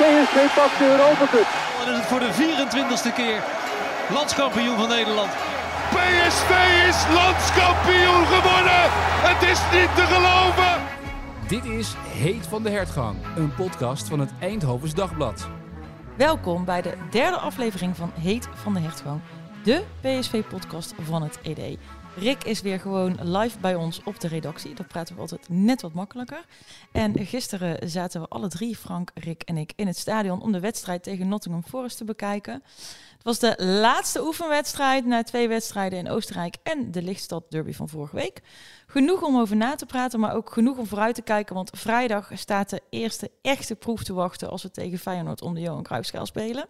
PSV pakt de Europa Cup. En is het voor de 24ste keer landskampioen van Nederland. PSV is landskampioen geworden. Het is niet te geloven. Dit is Heet van de Hertgang, een podcast van het Eindhovens Dagblad. Welkom bij de derde aflevering van Heet van de Hertgang, de PSV-podcast van het ED. Rick is weer gewoon live bij ons op de redactie. Dat praten we altijd net wat makkelijker. En gisteren zaten we alle drie, Frank, Rick en ik, in het stadion om de wedstrijd tegen Nottingham Forest te bekijken. Het was de laatste oefenwedstrijd na twee wedstrijden in Oostenrijk en de Lichtstad Derby van vorige week. Genoeg om over na te praten, maar ook genoeg om vooruit te kijken. Want vrijdag staat de eerste echte proef te wachten als we tegen Feyenoord om de Johan Cruijffschaal spelen.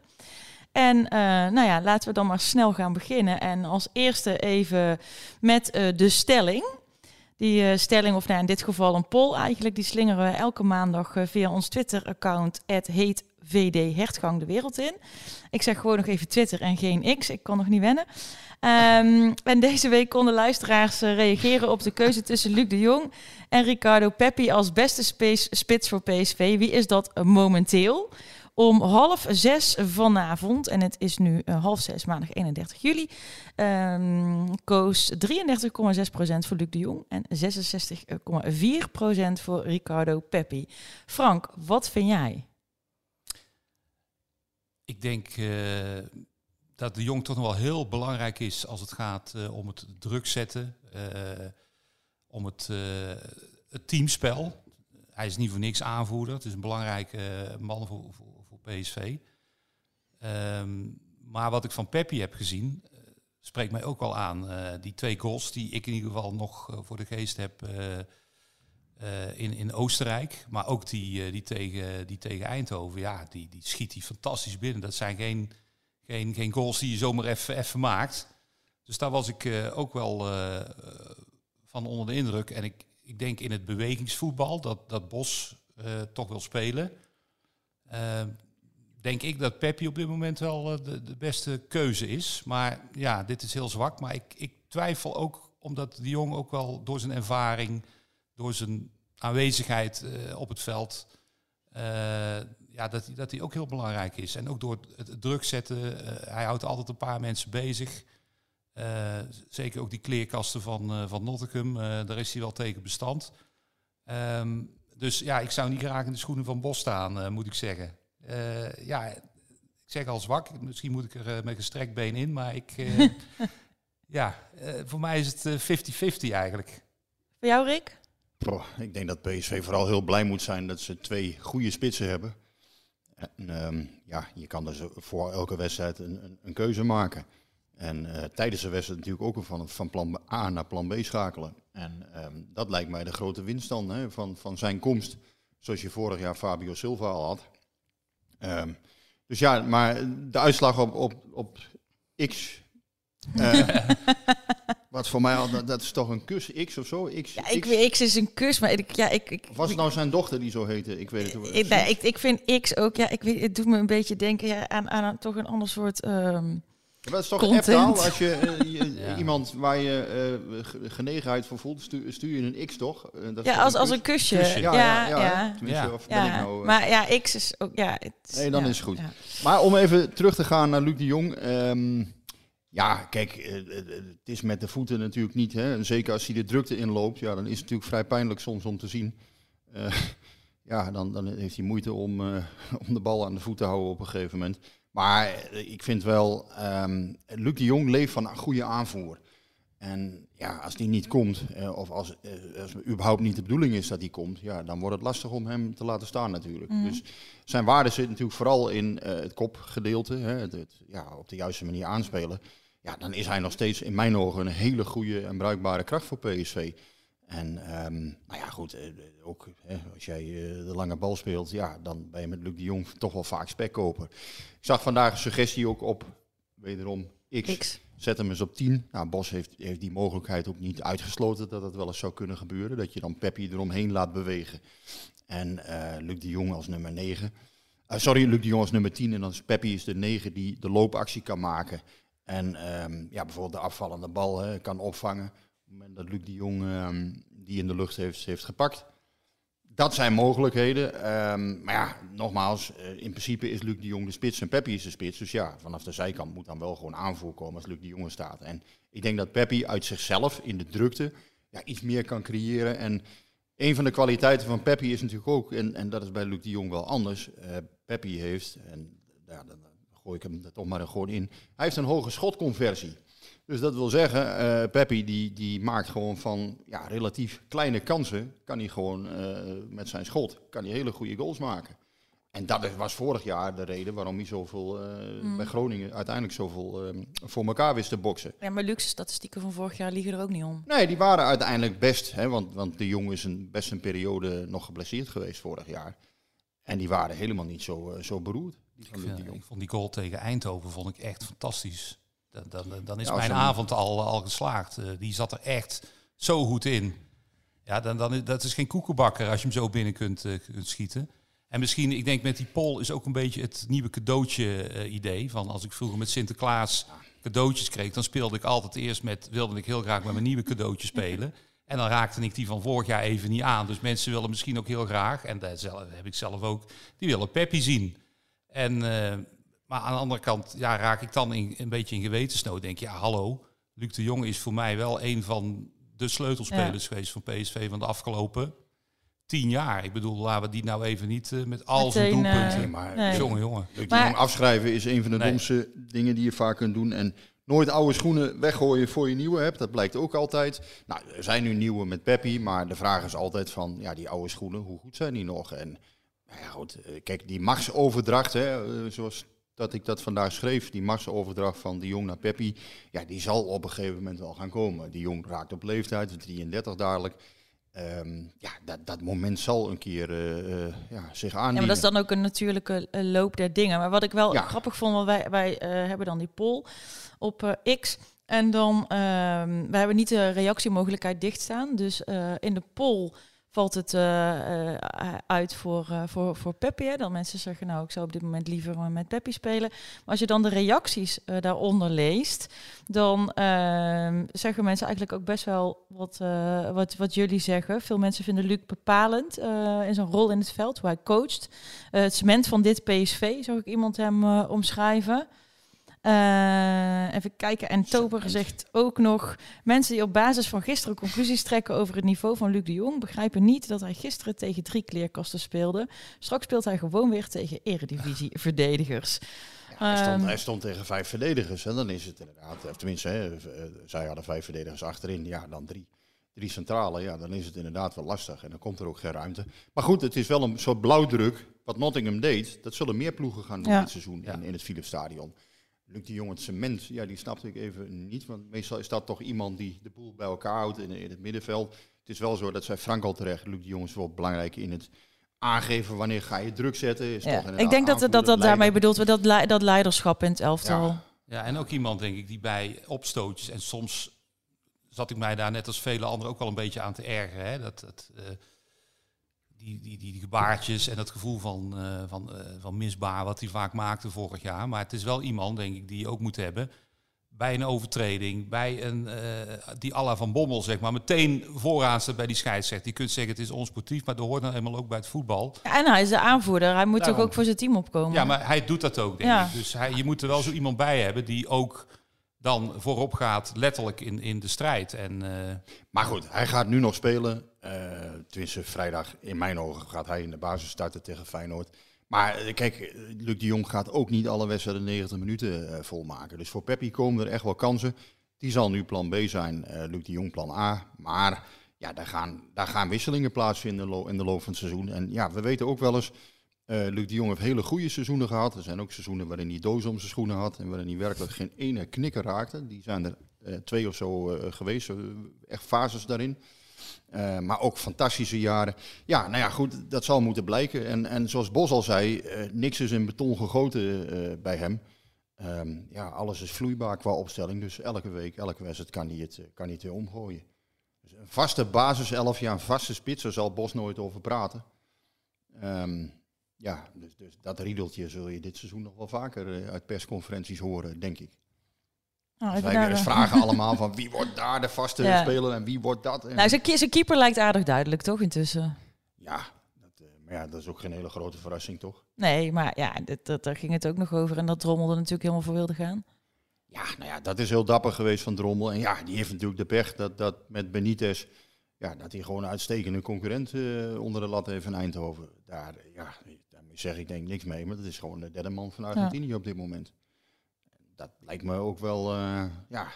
En uh, nou ja, laten we dan maar snel gaan beginnen. En als eerste even met uh, de stelling. Die uh, stelling, of nou in dit geval een poll eigenlijk, die slingeren we elke maandag via ons Twitter-account. heet VD Hertgang de wereld in. Ik zeg gewoon nog even Twitter en geen X. Ik kan nog niet wennen. Um, en deze week konden luisteraars reageren op de keuze tussen Luc de Jong en Ricardo Peppi als beste spits voor PSV. Wie is dat momenteel? Om half zes vanavond, en het is nu uh, half zes, maandag 31 juli, um, koos 33,6% voor Luc de Jong en 66,4% voor Ricardo Peppi. Frank, wat vind jij? Ik denk uh, dat de Jong toch nog wel heel belangrijk is als het gaat uh, om het druk zetten, om het, het teamspel. Hij is niet voor niks aanvoerder. Het is een belangrijke man voor, voor PSV. Um, maar wat ik van Peppi heb gezien, uh, spreekt mij ook wel aan. Uh, die twee goals die ik in ieder geval nog voor de geest heb in, in Oostenrijk. Maar ook die, die, tegen, die tegen Eindhoven. Ja, die, die schiet hij fantastisch binnen. Dat zijn geen, geen, geen goals die je zomaar even maakt. Dus daar was ik ook wel van onder de indruk. En ik, ik denk in het bewegingsvoetbal dat, dat Bos toch wil spelen. Uh, denk ik dat Peppi op dit moment wel uh, de, beste keuze is. Maar ja, dit is heel zwak. Maar ik, ik twijfel ook omdat de jong ook wel door zijn ervaring, door zijn aanwezigheid uh, op het veld, ja, dat, dat hij ook heel belangrijk is. En ook door het druk zetten. hij houdt altijd een paar mensen bezig. Zeker ook die kleerkasten van, van Nottingham, daar is hij wel tegen bestand. Um, dus ja, ik zou niet graag in de schoenen van Bos staan, moet ik zeggen. Uh, ja, ik zeg al zwak. Misschien moet ik er uh, met gestrekt been in. Maar ik, uh, ja, voor mij is het 50-50 eigenlijk. Voor jou, Rick? Ik denk dat PSV vooral heel blij moet zijn dat ze twee goede spitsen hebben. En, um, ja, je kan dus voor elke wedstrijd een, een, een keuze maken. En tijdens de wedstrijd natuurlijk ook van, van plan A naar plan B schakelen. En um, dat lijkt mij de grote winst dan hè, van, van zijn komst. Zoals je vorig jaar Fabio Silva al had. Um, dus ja, maar de uitslag op, op, op X. Uh, wat voor mij al, dat, dat, is toch een kus X of zo? X, ja, ik weet X is een kus, maar ik, ja, ik, ik was het nou zijn dochter die zo heette? Ik weet het. Ik, nee, ik, ik vind X ook, ja, ik weet, het doet me een beetje denken ja, aan, aan, aan toch een ander soort. Um, ja, dat is toch een taal als je, je ja. iemand waar je uh, genegenheid voor voelt, stuur, stuur, je een X toch? Uh, dat ja, als, als een kusje. kusje. Ja, ja, ja, ja. Tenminste, of ben ik nou, maar ja, X is ook, ja. Het, nee, dan is het goed. Maar om even terug te gaan naar Luc de Jong. Um, ja, kijk, het is met de voeten natuurlijk niet. Hè. En zeker als hij de drukte inloopt, ja, dan is het natuurlijk vrij pijnlijk soms om te zien. ja, dan, dan heeft hij moeite om, om de bal aan de voet te houden op een gegeven moment. Maar ik vind wel, um, Luc de Jong leeft van een goede aanvoer. En ja, als die niet komt, eh, of als, eh, als het überhaupt niet de bedoeling is dat hij komt, ja, dan wordt het lastig om hem te laten staan natuurlijk. Mm. Dus zijn waarde zit natuurlijk vooral in uh, het kopgedeelte, hè, het, het, ja, op de juiste manier aanspelen. Ja, dan is hij nog steeds in mijn ogen een hele goede en bruikbare kracht voor PSV. En um, nou ja, goed, ook hè, als jij uh, de lange bal speelt, ja, dan ben je met Luc de Jong toch wel vaak spekkoper. Ik zag vandaag een suggestie ook op, wederom, X. X. Zet hem eens op 10. Nou, Bos heeft, heeft die mogelijkheid ook niet uitgesloten dat dat wel eens zou kunnen gebeuren. Dat je dan Peppi eromheen laat bewegen. En uh, Luc de Jong als nummer 9. Uh, sorry, Luc de Jong als nummer 10. En dan is Peppi is de 9 die de loopactie kan maken. En um, ja, bijvoorbeeld de afvallende bal hè, kan opvangen. Het moment dat Luc de Jong um, die in de lucht heeft, heeft gepakt dat zijn mogelijkheden. Ehm, maar ja, nogmaals, eh, in principe is Luc de Jong de spits en Peppi is de spits. Dus ja, vanaf de zijkant moet dan wel gewoon aanvoer komen als Luc de Jong staat. En ik denk dat Peppi uit zichzelf in de drukte ja, iets meer kan creëren. En een van de kwaliteiten van Peppi is natuurlijk ook, en, en dat is bij Luc de Jong wel anders. eh Peppi heeft, en ja, dan gooi ik hem er toch maar gewoon in. Hij heeft een hoge schotconversie. Dus dat wil zeggen, eh Peppi die, die maakt gewoon van ja, relatief kleine kansen, kan hij gewoon eh, met zijn schot, kan hij hele goede goals maken. En dat was vorig jaar de reden waarom hij zoveel eh, Mm. bij Groningen uiteindelijk zoveel eh, voor elkaar wist te boksen. Ja, maar luxe statistieken van vorig jaar liegen er ook niet om. Nee, die waren uiteindelijk best, hè, want, want de jongen is een, best een periode nog geblesseerd geweest vorig jaar. En die waren helemaal niet zo, zo beroerd. Die vind- ik vond die goal tegen Eindhoven vond ik echt fantastisch. Dan, dan, is Ja, mijn avond al, al geslaagd. Eh, die zat er echt zo goed in. Ja, dan, dan, dat is geen koekenbakker als je hem zo binnen kunt, eh, kunt schieten. En misschien, ik denk met die pol is ook een beetje het nieuwe cadeautje eh, idee. Van als ik vroeger met Sinterklaas cadeautjes kreeg, dan speelde ik altijd eerst met, wilde ik heel graag met mijn nieuwe cadeautje spelen. En dan raakte ik die van vorig jaar even niet aan. Dus mensen willen misschien ook heel graag, en dat heb ik zelf ook, die willen Peppy zien. En, maar aan de andere kant ja, raak ik dan in, een beetje in gewetensnood. Denk ja, hallo, Luc de Jong is voor mij wel een van de sleutelspelers geweest van PSV van de afgelopen tien jaar. Ik bedoel, laten we die nou even niet eh, met al zijn eh, doelpunten. Nee, maar Nee. Jongen, jongen. Luc de Jong afschrijven is een van de Nee. domste dingen die je vaak kunt doen. En nooit oude schoenen weggooien voor je nieuwe hebt. Dat blijkt ook altijd. Nou, er zijn nu nieuwe met Peppi, maar de vraag is altijd van, ja, die oude schoenen, hoe goed zijn die nog? En nou ja, goed, eh, kijk, die machtsoverdracht, hè, zoals dat ik dat vandaag schreef, die machtsoverdracht van de Jong naar Peppi, ja, die zal op een gegeven moment wel gaan komen. Die Jong raakt op leeftijd, 33 dadelijk. Ehm, ja, dat, dat moment zal een keer eh, eh, ja, zich aandienen. Ja, maar dat is dan ook een natuurlijke eh, loop der dingen. Maar wat ik wel Ja. grappig vond, want wij, wij hebben dan die poll op X. En dan, ehm we hebben niet de reactiemogelijkheid dichtstaan. Dus in de poll valt het eh, eh, uit voor, eh voor, voor Peppi. Hè? Dan mensen zeggen, nou, ik zou op dit moment liever met Peppi spelen. Maar als je dan de reacties daaronder leest, dan ehm, zeggen mensen eigenlijk ook best wel wat, wat, wat jullie zeggen. Veel mensen vinden Luc bepalend in zijn rol in het veld, hoe hij coacht. Het cement van dit PSV, zou ik iemand hem omschrijven. Eh, even kijken. En Tober zegt ook nog... Mensen die op basis van gisteren conclusies trekken over het niveau van Luc de Jong... begrijpen niet dat hij gisteren tegen drie kleerkasten speelde. Straks speelt hij gewoon weer tegen eredivisie-verdedigers. Ja, hij, stond, Ehm, hij stond tegen vijf verdedigers. En dan is het inderdaad, of tenminste, hè, eh, zij hadden vijf verdedigers achterin. Ja, dan drie, drie centrale. Ja, dan is het inderdaad wel lastig. En dan komt er ook geen ruimte. Maar goed, het is wel een soort blauwdruk. Wat Nottingham deed, dat zullen meer ploegen gaan doen Ja. dit seizoen in, in het Philips Stadion. Luc de Jong, het cement, ja, die snapte ik even niet. Want meestal is dat toch iemand die de boel bij elkaar houdt in, in het middenveld. Het is wel zo, dat zei Frank al terecht. Luc de Jong is wel belangrijk in het aangeven wanneer ga je druk zetten. Is toch Ja. Ik denk dat dat, dat, daarmee bedoeld wordt, dat, dat leiderschap in het elftal. Ja. Ja, en ook iemand, denk ik, die bij opstootjes... en soms zat ik mij daar net als vele anderen ook wel een beetje aan te ergeren. Hè? Dat, dat, eh, die, die, die, die gebaartjes en dat gevoel van, eh, van, eh, van misbaar wat hij vaak maakte vorig jaar. Maar het is wel iemand, denk ik, die je ook moet hebben bij een overtreding, bij een, eh, die Alla van Bommel, zeg maar, meteen vooraan staat bij die scheidsrechter. Die kunt zeggen het is onsportief, maar dat hoort nou eenmaal ook bij het voetbal. Ja, en hij is de aanvoerder. Hij moet toch ook voor zijn team opkomen. Ja, maar hij doet dat ook, denk Ja. ik. Dus hij, je moet er wel zo iemand bij hebben die ook dan voorop gaat, letterlijk in, in de strijd. En eh, Maar goed, hij gaat nu nog spelen. Eh tenminste, vrijdag in mijn ogen gaat hij in de basis starten tegen Feyenoord. Maar eh, kijk, eh, Luc de Jong gaat ook niet alle wedstrijden 90 minuten volmaken. Dus voor Peppi komen er echt wel kansen. Die zal nu plan B zijn, Luc de Jong plan A. Maar ja, daar gaan, daar gaan wisselingen plaatsvinden in de, in de loop van het seizoen. En ja, we weten ook wel eens, Luc de Jong heeft hele goede seizoenen gehad. Er zijn ook seizoenen waarin hij doos om zijn schoenen had en waarin hij werkelijk geen ene knikker raakte. Die zijn er twee of zo geweest, echt fases daarin. Eh, maar ook fantastische jaren. Ja, nou ja, goed, dat zal moeten blijken. En, en zoals Bos al zei, eh, niks is in beton gegoten eh, bij hem. Ehm, ja, alles is vloeibaar qua opstelling. Dus elke week, elke wedstrijd kan hij het, kan hij het weer omgooien. Dus een vaste basis, elf jaar, een vaste spits, daar zal Bos nooit over praten. Ehm, ja, dus, dus dat riedeltje zul je dit seizoen nog wel vaker uit persconferenties horen, denk ik. Nou, Dus wij eh, vragen allemaal van wie wordt daar de vaste Ja. speler en wie wordt dat. En Nou, zijn, keeper lijkt aardig duidelijk, toch, intussen? ja, eh, maar ja, dat is ook geen hele grote verrassing, toch? Nee, maar ja, dat, dat, daar ging het ook nog over. En dat Drommel er natuurlijk helemaal voor wilde gaan. Ja, nou ja, dat is heel dapper geweest van Drommel. En ja, die heeft natuurlijk de pech dat, dat met Benitez, ja, dat hij gewoon een uitstekende concurrent eh, onder de lat heeft in Eindhoven. Daar, ja, daarmee zeg ik denk ik niks mee, maar dat is gewoon de derde man van Argentinië op dit moment. Dat lijkt me ook wel, eh, ja,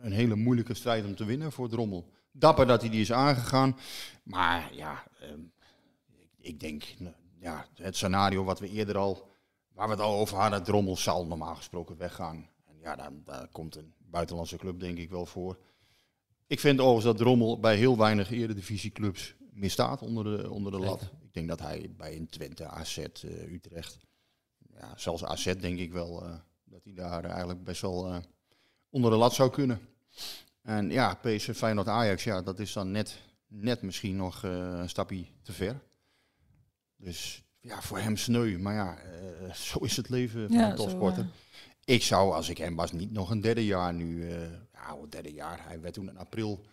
een- hele moeilijke strijd om te winnen voor Drommel. Dapper dat hij die is aangegaan, maar ja, ehm, ik, ik denk, nou, ja, het scenario wat we eerder al, waar we het al over hadden, Drommel zal normaal gesproken weggaan. En ja, daar, daar komt een buitenlandse club denk ik wel voor. Ik vind overigens dat Drommel bij heel weinig eredivisieclubs misstaat onder de, onder de lat. Ik denk dat hij bij een Twente, AZ, eh, Utrecht, ja, zelfs AZ denk ik wel, eh, dat hij daar eigenlijk best wel eh, onder de lat zou kunnen. En ja, PSV Feyenoord Ajax, ja, dat is dan net, net misschien nog eh, een stapje te ver. Dus ja, voor hem sneu. Maar ja, eh, zo is het leven van Ja, een topsporter. Ik zou, als ik hem was, niet nog een derde jaar nu. ja, een derde jaar. Hij werd toen in april,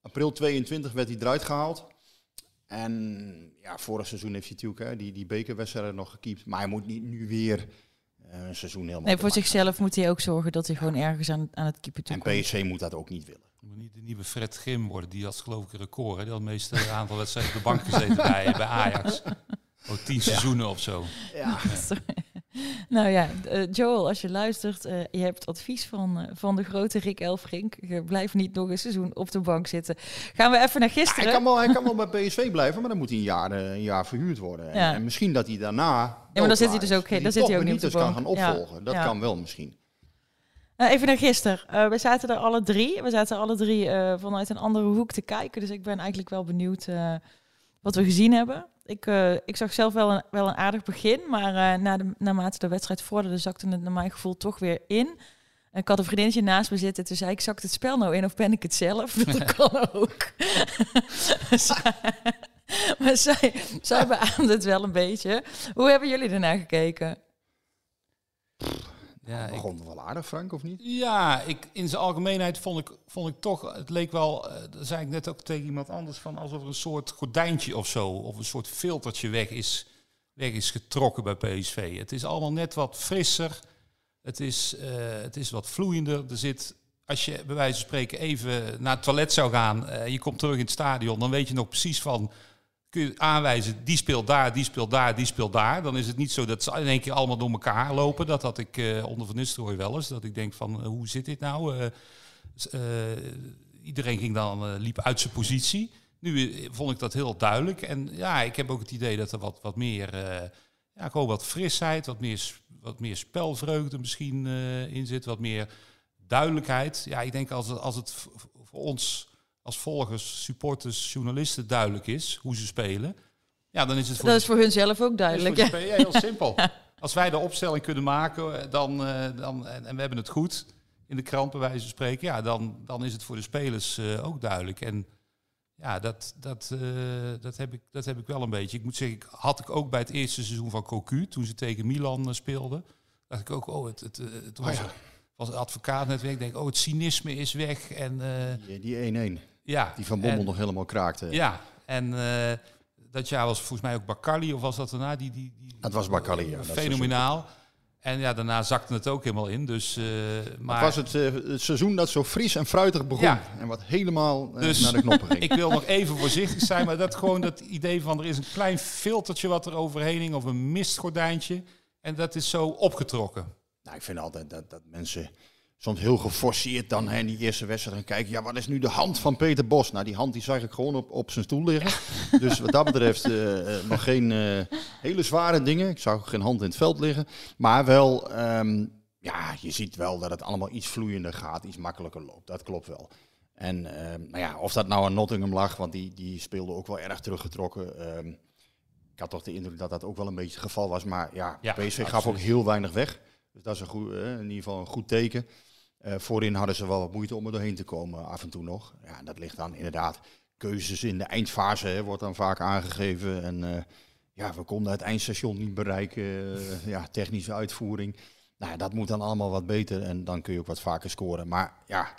april 22 werd hij eruit gehaald. En ja, vorig seizoen heeft hij natuurlijk hè, die, die bekerwedstrijden nog gekiept. Maar hij moet niet nu weer een seizoen helemaal Nee, voor zichzelf moet hij ook zorgen dat hij gewoon ergens aan, aan het keeper toe En komt. PSV moet dat ook niet willen. Het moet niet de nieuwe Fred Grim worden. Die had geloof ik een record. Hè? Die had het meeste aantal wedstrijden op de bank gezeten bij, bij Ajax. Oh, tien seizoenen of zo. Ja. Nou ja, eh, Joel, als je luistert, eh, je hebt advies van, eh, van de grote Rick Elfrink. Je blijft niet nog een seizoen op de bank zitten. Gaan we even naar hij, gisteren. kan wel, hij kan wel bij PSV blijven, maar dan moet hij een jaar, een jaar verhuurd worden. En, Ja. en misschien dat hij daarna. maar dan zit hij dus ook dan zit hij ook niet op de Benitez kan gaan Ja. opvolgen. Dat Ja. kan wel misschien. Nou, even naar gisteren. We zaten er alle drie. We zaten alle drie vanuit een andere hoek te kijken. Dus ik ben eigenlijk wel benieuwd wat we gezien hebben. Ik, eh, ik zag zelf wel een, wel een aardig begin. Maar eh, na de, naarmate de wedstrijd vorderde, zakte het naar mijn gevoel toch weer in. En ik had een vriendinnetje naast me zitten. Toen zei ik, zakt het spel nou in of ben ik het zelf? Dat kan ook. maar zij, zij beaamde het wel een beetje. Hoe hebben jullie ernaar gekeken? Ja, ik, Begon wel aardig, Frank, of niet? Ja, ik, in zijn algemeenheid vond ik, vond ik toch, het leek wel, dat zei ik net ook tegen iemand anders, van alsof er een soort gordijntje of zo, of een soort filtertje weg is, weg is getrokken bij PSV. Het is allemaal net wat frisser, het is, eh, het is wat vloeiender. Er zit, als je bij wijze van spreken even naar het toilet zou gaan, eh, je komt terug in het stadion, dan weet je nog precies van, kun je aanwijzen, die speelt daar, die speelt daar, die speelt daar. Dan is het niet zo dat ze in één keer allemaal door elkaar lopen. Dat had ik eh, onder Van Nistelrooy wel eens. Dat ik denk van, eh, hoe zit dit nou? Eh, iedereen ging dan, liep uit zijn positie. Nu vond ik dat heel duidelijk. En ja, ik heb ook het idee dat er wat, wat meer, ja, gewoon wat frisheid, wat meer, wat meer spelvreugde misschien in zit. Wat meer duidelijkheid. Ja, ik denk als het, als het voor ons als volgers, supporters, journalisten duidelijk is hoe ze spelen. Ja, dan is het voor Dat is voor hun zelf ook is duidelijk. Ja. heel simpel. Als wij de opstelling kunnen maken eh, dan, eh, dan, en, en we hebben het goed in de krant bij wijze van spreken, ja, dan, dan is het voor de spelers eh, ook duidelijk. En ja, dat, dat, eh, dat, heb ik, dat heb ik wel een beetje. Ik moet zeggen, ik- had ik ook bij het eerste seizoen van Cocu, toen ze tegen Milan speelden, dacht ik ook, oh, het, het, het was, was het advocaatnetwerk, ik denk, oh, het cynisme is weg. En eh, Die- Die 1-1, ja, die Van Bommel en- nog helemaal kraakte. ja, en eh, dat jaar was volgens mij ook Bakali, of was dat daarna? Die, die, die, Dat was Bakali, ja, Fenomenaal. En ja, daarna zakte het ook helemaal in. Dus, eh, maar Het was het, eh, het seizoen dat zo fris en fruitig begon. Ja. En wat helemaal Dus- naar de knoppen ging. ik wil nog even voorzichtig zijn, maar dat gewoon dat idee van er is een klein filtertje wat er overheen hing, of een mistgordijntje. En dat is zo opgetrokken. Nou, ik vind altijd dat, dat mensen soms heel geforceerd dan hè, in die eerste wedstrijd gaan kijken. Ja, wat is nu de hand van Peter Bos? Nou, die hand die zag ik gewoon op, op zijn stoel liggen. Dus wat dat betreft eh, eh, nog geen eh, hele zware dingen. Ik zag ook geen hand in het veld liggen. Maar wel, ehm, ja, je ziet wel dat het allemaal iets vloeiender gaat, iets makkelijker loopt. Dat klopt wel. En ehm, nou ja, of dat nou aan Nottingham lag, want die, die speelde ook wel erg teruggetrokken. Ehm, ik had toch de indruk dat dat ook wel een beetje het geval was. Maar ja, Ja, PSV gaf absoluut. ook heel weinig weg. Dus dat is een goed, in ieder geval een goed teken. Eh, voorin hadden ze wel wat moeite om er doorheen te komen, af en toe nog. Ja, dat ligt dan inderdaad. Keuzes in de eindfase hè, wordt dan vaak aangegeven. En eh, ja, we konden het eindstation niet bereiken. Eh, ja, technische uitvoering. Nou, dat moet dan allemaal wat beter. En dan kun je ook wat vaker scoren. Maar ja,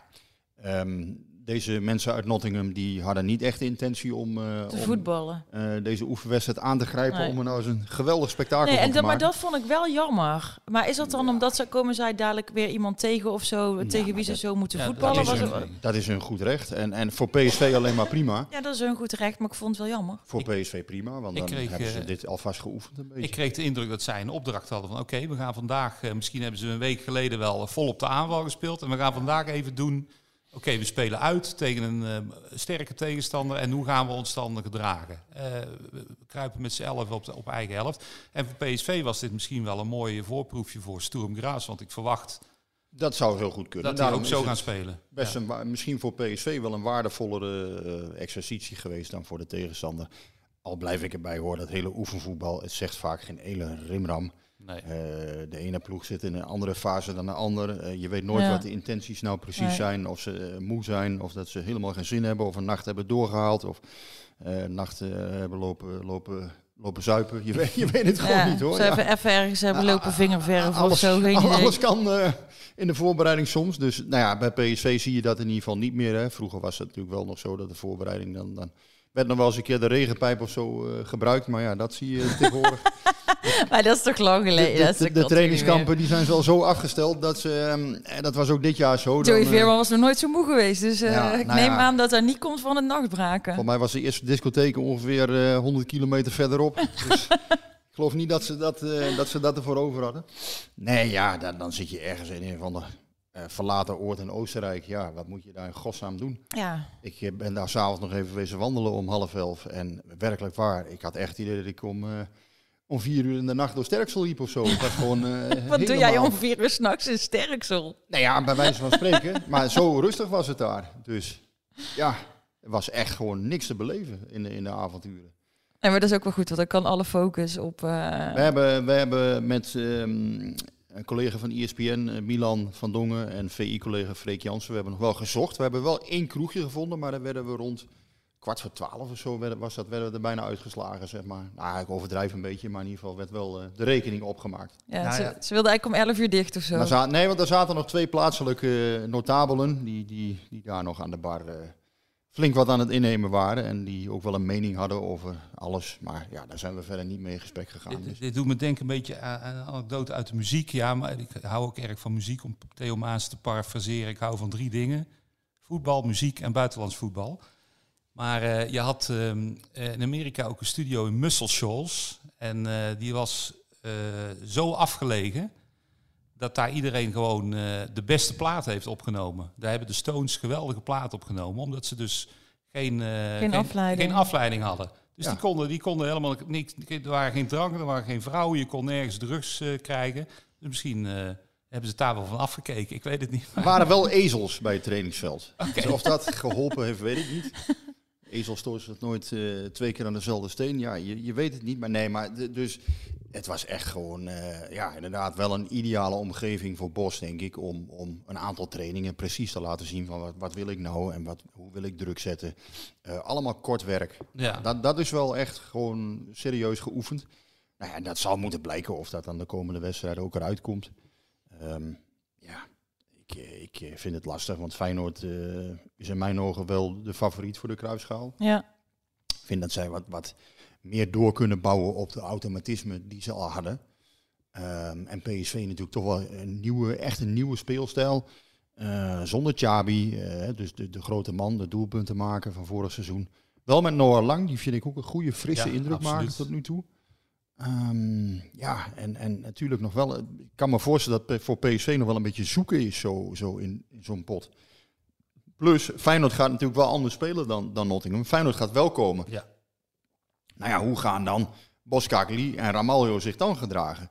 ehm, deze mensen uit Nottingham die hadden niet echt de intentie om, eh, Te om voetballen. eh, deze oefenwedstrijd aan te grijpen Nee. om er nou eens een geweldig spektakel Nee, en te dat, maar maken. dat vond ik wel jammer. Maar is dat dan omdat ze komen zij dadelijk weer iemand tegen of zo, tegen wie ze dat- zo moeten ja, voetballen? dat, is Was hun, dat is hun goed recht. En, en voor PSV alleen maar prima. ja, dat is hun goed recht, maar ik vond het wel jammer. Voor PSV prima, want ik dan kreeg, hebben ze eh, dit alvast geoefend een beetje. Ik kreeg de indruk dat zij een opdracht hadden van oké, we gaan vandaag, eh, misschien hebben ze een week geleden wel vol op de aanval gespeeld. En we gaan vandaag even doen, oké, we spelen uit tegen een eh, sterke tegenstander en hoe gaan we ons dan gedragen? Eh, we kruipen met z'n elf op, de, op eigen helft. En voor PSV was dit misschien wel een mooi voorproefje voor Sturm Graz, want ik verwacht dat zou heel goed kunnen. dat Daarom ook zo gaan spelen. Best Ja. een, wa- misschien voor PSV wel een waardevollere eh, exercitie geweest dan voor de tegenstander. Al blijf ik erbij hoor, dat hele oefenvoetbal, het zegt vaak geen hele rimram. Nee. Eh, de ene ploeg zit in een andere fase dan de ander. Eh, je weet nooit Ja. wat de intenties nou precies Nee. zijn. Of ze eh, moe zijn, of dat ze helemaal geen zin hebben, of een nacht hebben doorgehaald, of eh nacht eh, hebben lopen, lopen, lopen zuipen. Je weet, je weet het gewoon Ja, niet hoor. Ze Ja. hebben even ergens hebben lopen vingerverven of Alles, zo, geen idee. alles kan eh, in de voorbereiding soms. Dus nou ja, bij PSV zie je dat in ieder geval niet meer. Hè. Vroeger was het natuurlijk wel nog zo dat de voorbereiding dan... dan werd nog wel eens een keer de regenpijp of zo eh, gebruikt. Maar ja, dat zie je tegenwoordig. Maar dat is toch lang De, geleden. de- de- de al trainingskampen die zijn wel zo afgesteld dat ze... en dat was ook dit jaar zo. Joey dan, eh, Veerman was nog nooit zo moe geweest. Dus eh, Ja, ik nou neem ja. aan dat dat niet komt van het nachtbraken. Voor mij was de eerste discotheek ongeveer eh 100 kilometer verderop. Dus ik geloof niet dat ze dat, eh, dat ze dat ervoor over hadden. Nee, ja, dan, dan zit je ergens in een van de eh, verlaten oord in Oostenrijk. Ja, wat moet je daar in godsnaam doen? Ja, Ik eh, ben daar s'avonds nog even wezen wandelen om half elf. En werkelijk waar, ik had echt het idee dat ik om, eh, om vier uur in de nacht door Sterksel liep of zo. Het was gewoon, wat doe jij om vier uur s'nachts in Sterksel? Nou ja, bij wijze van spreken. maar zo rustig was het daar. Dus ja, er was echt gewoon niks te beleven in de, in de avonturen. Nee, maar dat is ook wel goed, want dan kan alle focus op... We hebben, we hebben met ehm, een collega van ESPN, eh, Milan van Dongen, en VI-collega Freek Jansen, we hebben nog wel gezocht. We hebben wel één kroegje gevonden, maar daar werden we rond kwart voor twaalf of zo werden, was dat, werden we er bijna uitgeslagen, zeg maar. Nou, ik overdrijf een beetje, maar in ieder geval werd wel eh, de rekening opgemaakt. ja, Nou ze, ja. ze wilde eigenlijk om 11 uur dicht of zo. Nee, want er zaten nog twee plaatselijke notabelen die, die, die daar nog aan de bar eh, flink wat aan het innemen waren. En die ook wel een mening hadden over alles. Maar ja, daar zijn we verder niet mee in gesprek gegaan. Dit, Dus. dit doet me denken een beetje aan, een anekdote uit de muziek. Ja, maar ik hou ook erg van muziek. Om Theo Maas te parafraseren. Ik hou van drie dingen. Voetbal, muziek en buitenlands voetbal. Maar eh, je had ehm, eh, in Amerika ook een studio in Muscle Shoals. En eh, die was zo afgelegen dat daar iedereen gewoon eh, de beste plaat heeft opgenomen. Daar hebben de Stones geweldige plaat opgenomen. Omdat ze dus geen, eh, Geen afleiding. geen afleiding hadden. Dus Ja. die, konden, die konden helemaal niks. Er waren geen dranken, er waren geen vrouwen. Je kon nergens drugs eh, krijgen. Dus misschien eh, hebben ze daar wel van afgekeken. Ik weet het niet. Er waren wel ezels bij het trainingsveld. Dus of dat geholpen heeft, weet ik niet. Ezels het nooit eh, twee keer aan dezelfde steen. Ja, je, je weet het niet. Maar nee, maar de- dus het was echt gewoon, eh, ja, inderdaad wel een ideale omgeving voor Bos, denk ik. Om, om een aantal trainingen precies te laten zien van wat, wat wil ik nou en wat, hoe wil ik druk zetten. Eh, allemaal kort werk. Ja. Dat, dat is wel echt gewoon serieus geoefend. Nou ja, dat zal moeten blijken of dat dan de komende wedstrijden ook eruit komt. Ehm, ja, ik, eh, ik vind het lastig, want Feyenoord eh, is in mijn ogen wel de favoriet voor de kruisschaal. Ja, Ik vind dat zij wat, wat meer door kunnen bouwen op de automatisme die ze al hadden. Ehm, en PSV natuurlijk toch wel een nieuwe, echt een nieuwe speelstijl. Eh, zonder Chabi, eh, dus de, de grote man, de doelpunten maken van vorig seizoen. Wel met Noah Lang, die vind ik ook een goede, frisse Ja, indruk maken tot nu toe. Ehm, ja, en, en natuurlijk nog wel, ik kan me voorstellen dat voor PSV nog wel een beetje zoeken is zo, zo in, in zo'n pot. Plus, Feyenoord gaat natuurlijk wel anders spelen dan, dan Nottingham. Feyenoord gaat wel komen. Ja. Nou ja, hoe gaan dan Boskakli en Ramaljo zich dan gedragen?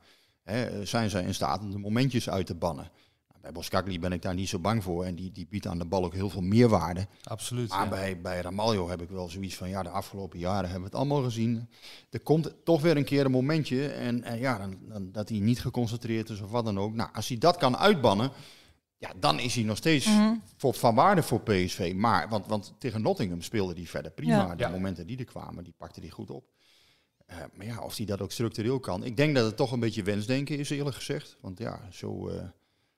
Zijn zij in staat om de momentjes uit te bannen? Nou, bij Boskakli ben ik daar niet zo bang voor. En die, die biedt aan de bal ook heel veel meerwaarde. Absoluut. Maar ja. bij, bij Ramaljo heb ik wel zoiets van, ja, de afgelopen jaren hebben we het allemaal gezien. Er komt toch weer een keer een momentje en, en ja, dan, dan, dat hij niet geconcentreerd is of wat dan ook. Nou, als hij dat kan uitbannen, ja, dan is hij nog steeds Mhm. voor, van waarde voor PSV. Maar, want, want tegen Nottingham speelde hij verder prima. Ja. De Ja. momenten die er kwamen, die pakte hij goed op. Eh, maar ja, of hij dat ook structureel kan. Ik denk dat het toch een beetje wensdenken is, eerlijk gezegd. Want ja, zo, eh,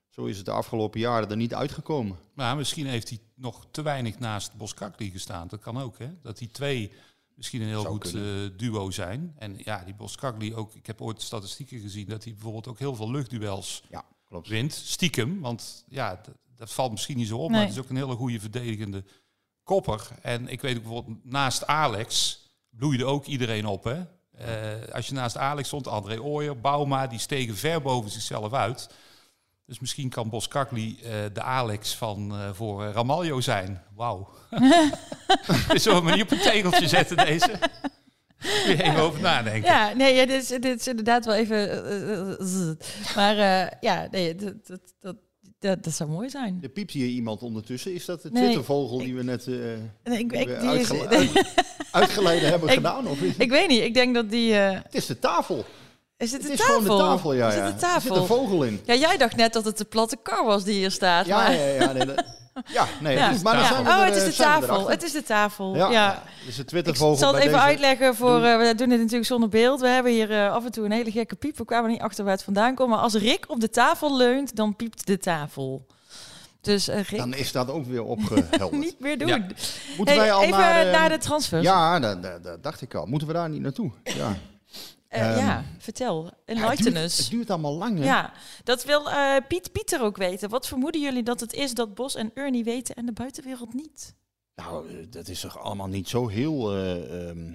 Zo is het de afgelopen jaren er niet uitgekomen. Maar misschien heeft hij nog te weinig naast Boskakli gestaan. Dat kan ook, hè? Dat die twee misschien een heel Zou goed eh, duo zijn. En ja, die Boskakli ook... Ik heb ooit statistieken gezien dat hij bijvoorbeeld ook heel veel luchtduels Ja, klopt. wint. Stiekem, want ja, dat, dat valt misschien niet zo op. Nee. Maar het is ook een hele goede verdedigende kopper. En ik weet ook bijvoorbeeld, naast Alex bloeide ook iedereen op, hè? Eh, als je naast Alex stond, André Ooyer, Bauma, die stegen ver boven zichzelf uit. Dus misschien kan Boskakli eh de Alex van eh, voor Ramaljo zijn. Wauw. Zullen we hem niet op een tegeltje zetten, deze? Kun je even over nadenken. Ja, nee, ja, dit, is, dit is inderdaad wel even... eh, eh, eh, maar eh, ja, nee, dat, dat, dat, dat, dat zou mooi zijn. Er piept hier iemand ondertussen. Is dat de Nee, Twittervogel die we net eh, Nee, ik, is- uitgele- uit- uitgeleide hebben Ik- gedaan? Of is, ik weet niet, ik denk dat die... eh, het is de tafel. Is het Het de is tafel? gewoon de tafel, ja. Is ja. het de Er zit een tafel? vogel in. Ja, jij dacht net dat het de platte kar was die hier staat. Ja, maar... ja, ja. Nee, dat- ja, nee. Ja. maar dan Ja. zijn we Oh, er, het is de tafel. Het is de tafel. Ja, Ja. Dus de Ik Twittervogel zal het even deze. uitleggen voor. Eh, we doen dit natuurlijk zonder beeld. We hebben hier eh, af en toe een hele gekke piep. We kwamen niet achter waar het vandaan komt. Maar als Rick op de tafel leunt, dan piept de tafel. Dus eh, Rick, Dan is dat ook weer opgehelderd. niet meer doen. Ja. Moeten Hey, wij al even naar, eh, naar de transfers. Ja, dat, dat, dat dacht ik al. Moeten we daar niet naartoe? Ja. Eh, ehm, ja, vertel. Ja, het, Enlighten duurt, us. het duurt allemaal lang, hè? Ja, dat wil eh, Piet Pieter ook weten. Wat vermoeden jullie dat het is dat Bos en Ernie weten en de buitenwereld niet? Nou, eh, dat is toch allemaal niet zo heel, eh, ehm,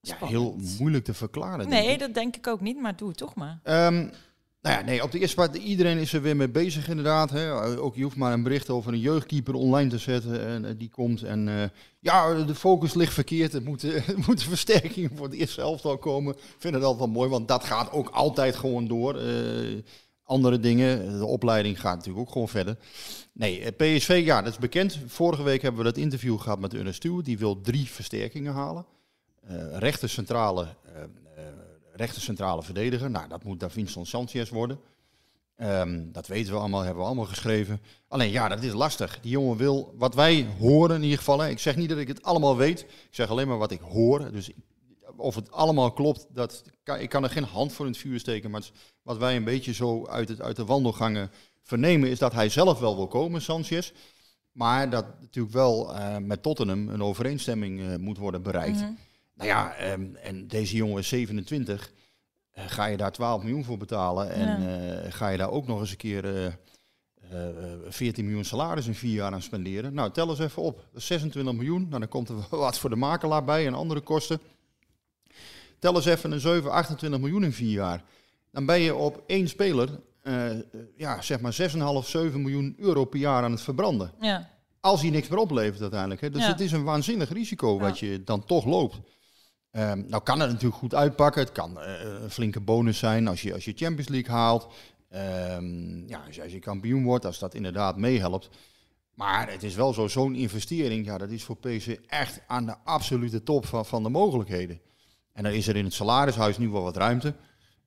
ja, heel moeilijk te verklaren. Nee, dat denk ik ook niet, maar doe het toch maar. Ehm, nou ja, nee, op de eerste plaats, iedereen is er weer mee bezig inderdaad. Hè. Ook je hoeft maar een bericht over een jeugdkeeper online te zetten en eh, die komt. En eh, ja, de focus ligt verkeerd. Er moeten, er versterkingen voor het eerste elftal komen. Ik vind het altijd wel mooi, want dat gaat ook altijd gewoon door. Eh, andere dingen, de opleiding gaat natuurlijk ook gewoon verder. Nee, PSV, ja, dat is bekend. Vorige week hebben we dat interview gehad met Ernest Stuart. Die wil drie versterkingen halen. Rechter centrale, rechter centrale verdediger. Nou, dat moet Davinson Sanchez worden. Ehm, dat weten we allemaal, hebben we allemaal geschreven. Alleen ja, dat is lastig. Die jongen wil, wat wij horen in ieder geval. Ik zeg niet dat ik het allemaal weet. Ik zeg alleen maar wat ik hoor. Dus of het allemaal klopt, dat ik kan er geen hand voor in het vuur steken. Maar wat wij een beetje zo uit, het, uit de wandelgangen vernemen, is dat hij zelf wel wil komen, Sanchez. Maar dat natuurlijk wel eh, met Tottenham een overeenstemming eh, moet worden bereikt. Mhm. Nou ja, ehm, en deze jongen is 27. Eh, ga je daar 12 miljoen voor betalen? En eh, ga je daar ook nog eens een keer eh, eh, 14 miljoen salaris in vier jaar aan spenderen? Nou, tel eens even op. Dat is 26 miljoen. Nou, dan komt er wat voor de makelaar bij en andere kosten. Tel eens even een 7, 28 miljoen in vier jaar. Dan ben je op één speler, ja, zeg maar 6,5, 7 miljoen euro per jaar aan het verbranden. Ja. Als hij niks meer oplevert uiteindelijk. Hè. Dus Ja. het is een waanzinnig risico wat Ja. je dan toch loopt. Ehm, nou kan het natuurlijk goed uitpakken. Het kan eh, een flinke bonus zijn als je, als je Champions League haalt. Ehm, ja, als je, als je kampioen wordt, als dat inderdaad meehelpt. Maar het is wel zo, zo'n investering, ja, dat is voor PSV echt aan de absolute top van, van de mogelijkheden. En dan is er in het salarishuis nu wel wat ruimte.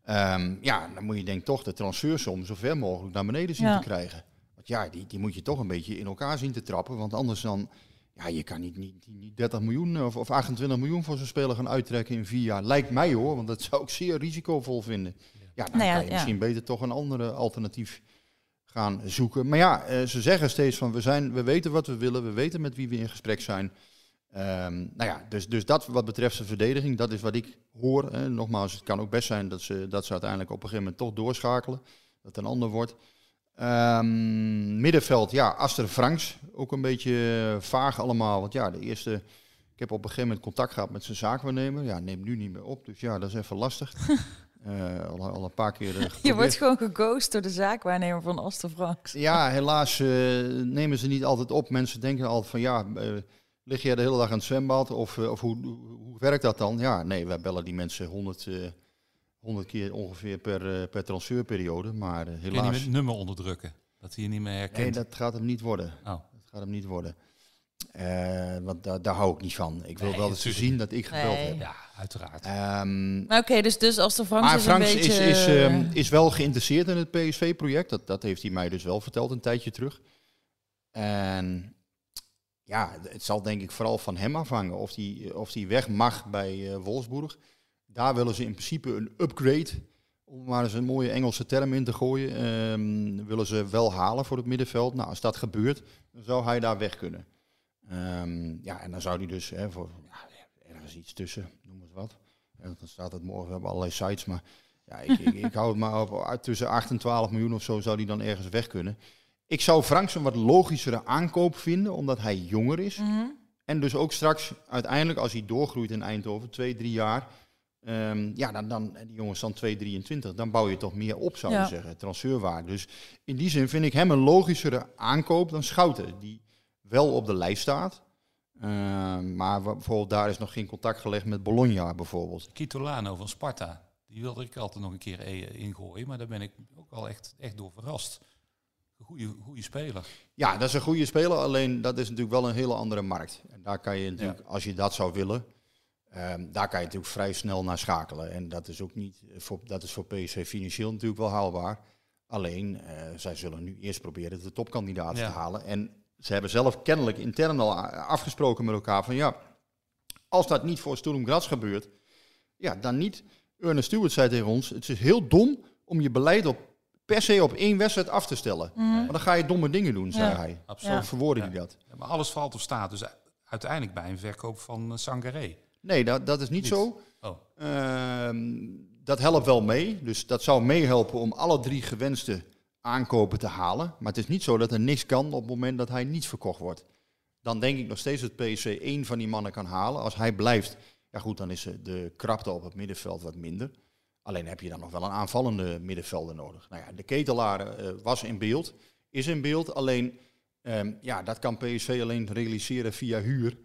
Ehm, ja, dan moet je denk ik toch de transfersom zo ver mogelijk naar beneden zien Ja. te krijgen. Want ja, die, die moet je toch een beetje in elkaar zien te trappen. Want anders dan, ja, je kan niet, niet, niet 30 miljoen of, of 28 miljoen voor zo'n speler gaan uittrekken in vier jaar. Lijkt mij hoor, want dat zou ik zeer risicovol vinden. Ja, dan Nou ja, kan je ja. misschien beter toch een andere alternatief gaan zoeken. Maar ja, eh, ze zeggen steeds van we, zijn, we weten wat we willen, we weten met wie we in gesprek zijn. Ehm, nou ja, dus, dus dat wat betreft de verdediging, dat is wat ik hoor. Hè. Nogmaals, het kan ook best zijn dat ze, dat ze uiteindelijk op een gegeven moment toch doorschakelen. Dat het een ander wordt. Ehm, middenveld, ja, Aster Franks. Ook een beetje eh, vaag allemaal. Want ja, de eerste... Ik heb op een gegeven moment contact gehad met zijn zaakwaarnemer. Ja, neemt nu niet meer op. Dus ja, dat is even lastig. Eh, al, al een paar keer eh, Je wordt gewoon geghost door de zaakwaarnemer van Astor Franks. Ja, helaas nemen ze niet altijd op. Mensen denken altijd van ja, lig jij de hele dag aan het zwembad? Of, of hoe, hoe, werkt dat dan? Ja, nee, wij bellen die mensen 100, eh 100 keer ongeveer per, eh, per transferperiode. Maar eh, Kun je niet helaas, met nummer onderdrukken? Dat hij je niet meer nee, herkent? dat gaat hem niet worden. Oh. Dat gaat hem niet worden. Eh, want daar daar hou ik niet van. Ik wil Nee, wel dat ze natuurlijk zien dat ik gebeld Nee. heb. Ja, uiteraard. Ehm, Maar Oké, dus, dus Astor Franks maar is Franks een beetje... is, is, eh, ehm, is wel geïnteresseerd in het PSV-project. Dat, dat heeft hij mij dus wel verteld een tijdje terug. En ja, het zal denk ik vooral van hem afhangen of hij of die weg mag bij eh, Wolfsburg. Daar willen ze in principe een upgrade om maar eens een mooie Engelse term in te gooien, ehm, willen ze wel halen voor het middenveld. Nou, als dat gebeurt, dan zou hij daar weg kunnen. Ehm, ja, en dan zou hij dus hè, voor ja, ergens iets tussen, noem eens wat. En dan staat het morgen, we hebben allerlei sites, maar ja, ik, ik, ik hou het maar op tussen 8 en 12 miljoen of zo zou hij dan ergens weg kunnen. Ik zou Franks een wat logischere aankoop vinden, omdat hij jonger is. Mhm. En dus ook straks, uiteindelijk, als hij doorgroeit in Eindhoven, twee, drie jaar. Ehm, ja, dan, dan, en die jongens dan 2,23, dan bouw je toch meer op, zou je Ja. zeggen, transferwaarde. Dus in die zin vind ik hem een logischere aankoop dan Schouten, die wel op de lijst staat. Ehm, maar bijvoorbeeld daar is nog geen contact gelegd met Bologna bijvoorbeeld. Kitolano van Sparta. Die wilde ik altijd nog een keer eh, ingooien. Maar daar ben ik ook wel echt, echt door verrast. Goeie, goeie speler. Ja, dat is een goede speler, alleen dat is natuurlijk wel een hele andere markt. En daar kan je natuurlijk, als je dat zou willen, ehm, daar kan je natuurlijk vrij snel naar schakelen. En dat is ook niet, eh, voor, dat is voor PSV financieel natuurlijk wel haalbaar. Alleen, eh, zij zullen nu eerst proberen de topkandidaten Ja. te halen. En ze hebben zelf kennelijk intern al afgesproken met elkaar van ja, als dat niet voor Sturm Graz gebeurt, ja, dan niet. Ernest Stewart zei tegen ons, het is heel dom om je beleid op, per se op één wedstrijd af te stellen. Mhm. Want dan ga je domme dingen doen, zei Ja. hij. Absoluut. Zo verwoordde Ja. hij dat. Ja, maar alles valt of staat dus uiteindelijk bij een verkoop van uh, Sangaré. Nee, dat, dat is niet, Niet. zo. Oh, Ehm, dat helpt wel mee. Dus dat zou meehelpen om alle drie gewenste aankopen te halen. Maar het is niet zo dat er niks kan op het moment dat hij niet verkocht wordt. Dan denk ik nog steeds dat PSC één van die mannen kan halen. Als hij blijft, ja goed, dan is de krapte op het middenveld wat minder. Alleen heb je dan nog wel een aanvallende middenvelder nodig. Nou ja, de ketelaar eh, was in beeld, is in beeld. Alleen, ehm, ja, dat kan PSV alleen realiseren via huur.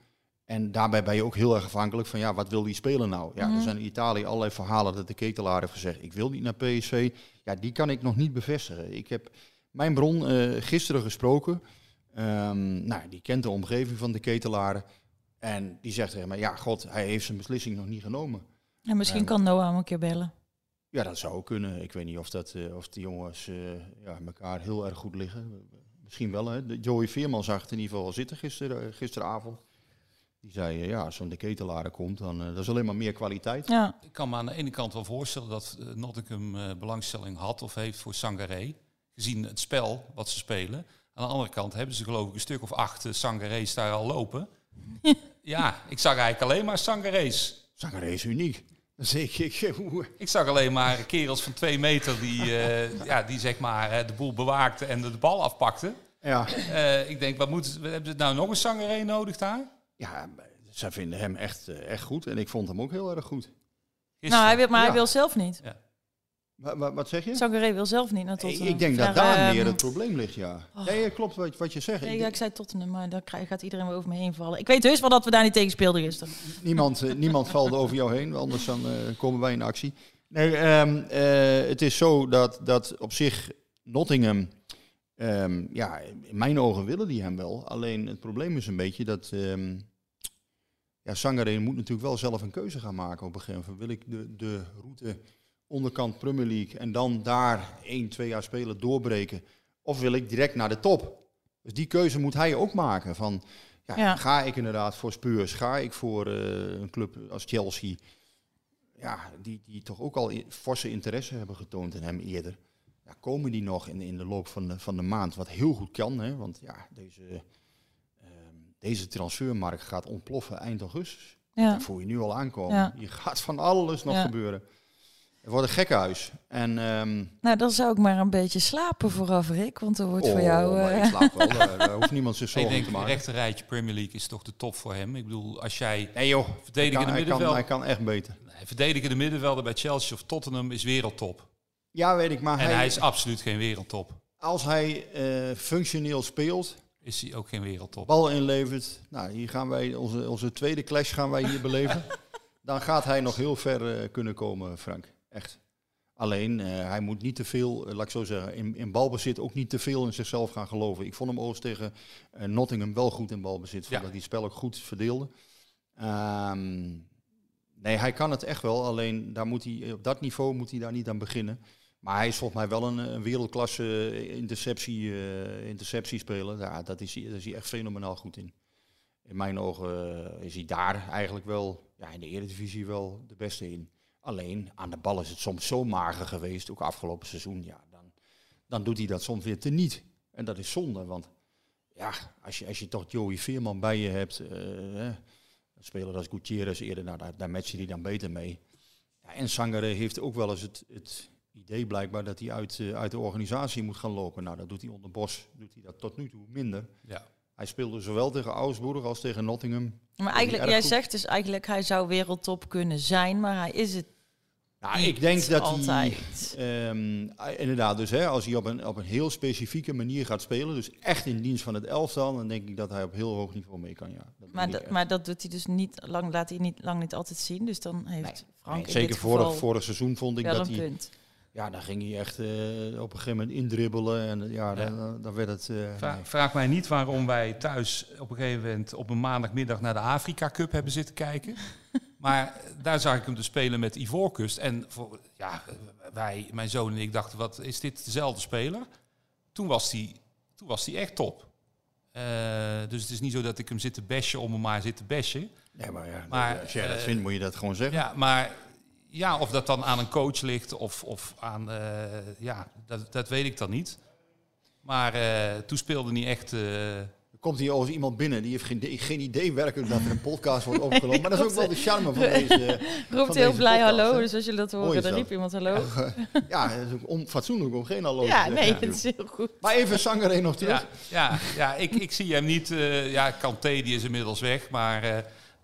En daarbij ben je ook heel erg afhankelijk van, ja, wat wil die speler nou? Ja, er zijn in Italië allerlei verhalen dat de ketelaar heeft gezegd, ik wil niet naar PSV. Ja, die kan ik nog niet bevestigen. Ik heb mijn bron eh, gisteren gesproken. Ehm, nou, die kent de omgeving van de ketelaar. En die zegt tegen mij, ja, god, hij heeft zijn beslissing nog niet genomen. En misschien Ja. kan Noah hem een keer bellen. Ja, dat zou ook kunnen. Ik weet niet of, dat, eh, of die jongens eh, ja, elkaar heel erg goed liggen. Misschien wel. Hè. De Joey Veerman zag het in ieder geval al zitten gister, gisteravond. Die zei, eh, ja, als zo'n de ketelaren komt, dan uh, dat is alleen maar meer kwaliteit. Ja, ik kan me aan de ene kant wel voorstellen dat uh, Nottingham uh, belangstelling had of heeft voor Sangaré. Gezien het spel wat ze spelen. Aan de andere kant hebben ze geloof ik een stuk of acht uh, Sangaré's daar al lopen. ja, ik zag eigenlijk alleen maar Sangaré's. Sangaré is uniek. Dus ik, ik, ik zag alleen maar kerels van twee meter die, uh, ja, die zeg maar de boel bewaakten en de, de bal afpakten. Ja. Uh, ik denk, wat moet, hebben ze nou nog een Sangaré nodig daar? Ja, zij vinden hem echt, uh, echt goed. En ik vond hem ook heel erg goed. Gisteren. Nou, hij wil, maar ja. hij wil zelf niet. Ja. Wat, wat, wat zeg je? Sangaré wil zelf niet naar Ik, Tottenham. ik denk dat daar meer het probleem ligt, ja. Oh. Nee, klopt wat, wat je zegt. Nee, ik ja, ik zei Tottenham, maar daar gaat iedereen weer over me heen vallen. Ik weet heus wel dat we daar niet tegen speelden gisteren. Niemand, uh, niemand valt over jou heen, anders dan uh, komen wij in actie. Nee, um, uh, het is zo dat, dat op zich Nottingham... Um, ja, in mijn ogen willen die hem wel. Alleen het probleem is een beetje dat... Um, ja, Sangaré moet natuurlijk wel zelf een keuze gaan maken op een gegeven moment. Wil ik de, de route onderkant Premier League en dan daar één, twee jaar spelen doorbreken? Of wil ik direct naar de top? Dus die keuze moet hij ook maken. Van, ja, ja. Ga ik inderdaad voor Spurs? Ga ik voor uh, een club als Chelsea? Ja, die, die toch ook al forse interesse hebben getoond in hem eerder. Ja, komen die nog in, in de loop van de, van de maand? Wat heel goed kan, hè? want ja, deze, deze transfermarkt gaat ontploffen eind augustus. Ja. Dat voel je nu al aankomen. Ja. Je gaat van alles nog Ja. gebeuren. Het wordt een gekkenhuis. En, um, Nou, dan zou ik maar een beetje slapen vooraf, Rick. Want er wordt oh, voor jou... maar eh, ik slaap wel. daar, daar hoeft niemand zich Ik zorgen denk, te een maken. rechter rijtje Premier League is toch de top voor hem. Ik bedoel, als jij Nee joh, hij verdedigende kan, hij, kan, middenveld... hij kan echt beter. Nee, verdedigende middenvelder bij Chelsea of Tottenham is wereldtop. Ja, weet ik, maar En hij, hij is absoluut geen wereldtop. als hij eh, functioneel speelt, Is hij ook geen wereldtop. bal inlevert, nou, hier gaan wij, onze, onze tweede clash gaan wij hier beleven. Dan gaat hij nog heel ver eh, kunnen komen, Frank. Echt. Alleen, eh, hij moet niet te veel, eh, laat ik zo zeggen, in, in balbezit ook niet te veel in zichzelf gaan geloven. Ik vond hem oost tegen Nottingham wel goed in balbezit. Vond Ja. dat hij het spel ook goed verdeelde. Ehm, nee, hij kan het echt wel. Alleen daar moet hij, op dat niveau moet hij daar niet aan beginnen. Maar hij is volgens mij wel een, een wereldklasse eh, interceptie, eh interceptiespeler. Ja, dat is, daar is hij echt fenomenaal goed in. In mijn ogen eh, is hij daar eigenlijk wel, ja, in de Eredivisie wel de beste in. Alleen aan de bal is het soms zo mager geweest, ook afgelopen seizoen. Ja, dan, dan doet hij dat soms weer teniet. En dat is zonde, want ja, als je, als je toch Joey Veerman bij je hebt, eh, hè, een speler als Gutierrez eerder, nou, daar, daar die dan beter mee. Ja, en Sangare heeft ook wel eens het, het idee blijkbaar dat hij uit, eh, uit de organisatie moet gaan lopen. Nou, dat doet hij onder Bos, doet hij dat tot nu toe minder. Ja. Hij speelde zowel tegen Augsburg als tegen Nottingham. Maar eigenlijk, jij goed. zegt dus eigenlijk, hij zou wereldtop kunnen zijn, maar hij is het Nou, niet ik denk dat altijd. hij, ehm, eh, inderdaad, dus hè, als hij op een, op een heel specifieke manier gaat spelen, dus echt in dienst van het elftal, dan denk ik dat hij op heel hoog niveau mee kan. Ja. Dat Maar, dat- maar dat doet hij dus niet lang, laat hij niet lang niet altijd zien. Dus dan heeft Nee, Frank Nee, in zeker dit vorig, vorig seizoen vond ik wel dat een hij, punt. Ja, dan ging hij echt eh, op een gegeven moment indribbelen en eh, ja, Ja. Dan, dan werd het. eh, nee. Vraag mij niet waarom wij thuis op een gegeven moment op een maandagmiddag naar de Afrika Cup hebben zitten kijken. maar daar zag ik hem dus spelen met Ivoorkust. En voor, ja, wij, mijn zoon en ik dachten, wat is dit dezelfde speler? Toen was hij, toen was hij echt top. Eh, dus het is niet zo dat ik hem zit te bashen om hem maar zit te bashen. Nee, maar ja, Maar, als jij dat eh, vindt, moet je dat gewoon zeggen. Ja, maar ja, of dat dan aan een coach ligt of, of aan, eh, ja, dat, dat weet ik dan niet. Maar eh, toen speelde hij echt... eh, Er komt hier overigens iemand binnen die heeft geen, idee- geen idee werkelijk dat er een podcast wordt opgenomen. Maar dat is ook wel de charme van deze. Roept van heel deze blij podcast, hallo, hè. dus als jullie dat horen, dan dat. riep iemand hallo. Ja, het is ook onfatsoenlijk om geen hallo te Ja, zeggen. nee, natuurlijk. het is heel goed. Maar even Sangaré nog terug. Ja, ja, ja ik, ik zie hem niet. eh ja, Kanté die is inmiddels weg. Maar eh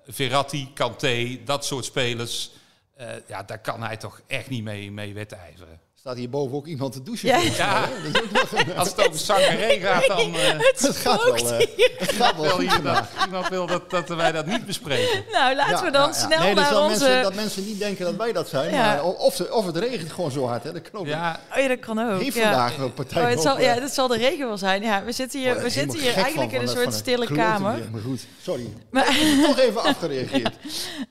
Verratti, Kanté, dat soort spelers. Eh, ja, daar kan hij toch echt niet mee, mee wedijveren. Staat hier boven ook iemand te douchen? Ja. Ja, Dat een- als het over Sangaré gaat, dan eh Het gaat wel, eh, het gaat wel wil goed iemand, wil dat, dat wij dat niet bespreken. Nou, laten Ja, we dan ja, ja. snel nee, dus naar dat onze... Mensen, dat mensen niet denken dat wij dat zijn. Ja. Maar of, de- of het regent gewoon zo hard. Hè, dat kan ook. Ja, Oh ja, dat kan ook. Heeft ja. vandaag een partij Oh, het zal, ja, dat zal de regen wel zijn. Ja, we zitten hier, word we zitten hier eigenlijk van, in een soort dat- stille kamer. Maar goed, sorry. Maar, Toch even afgereageerd.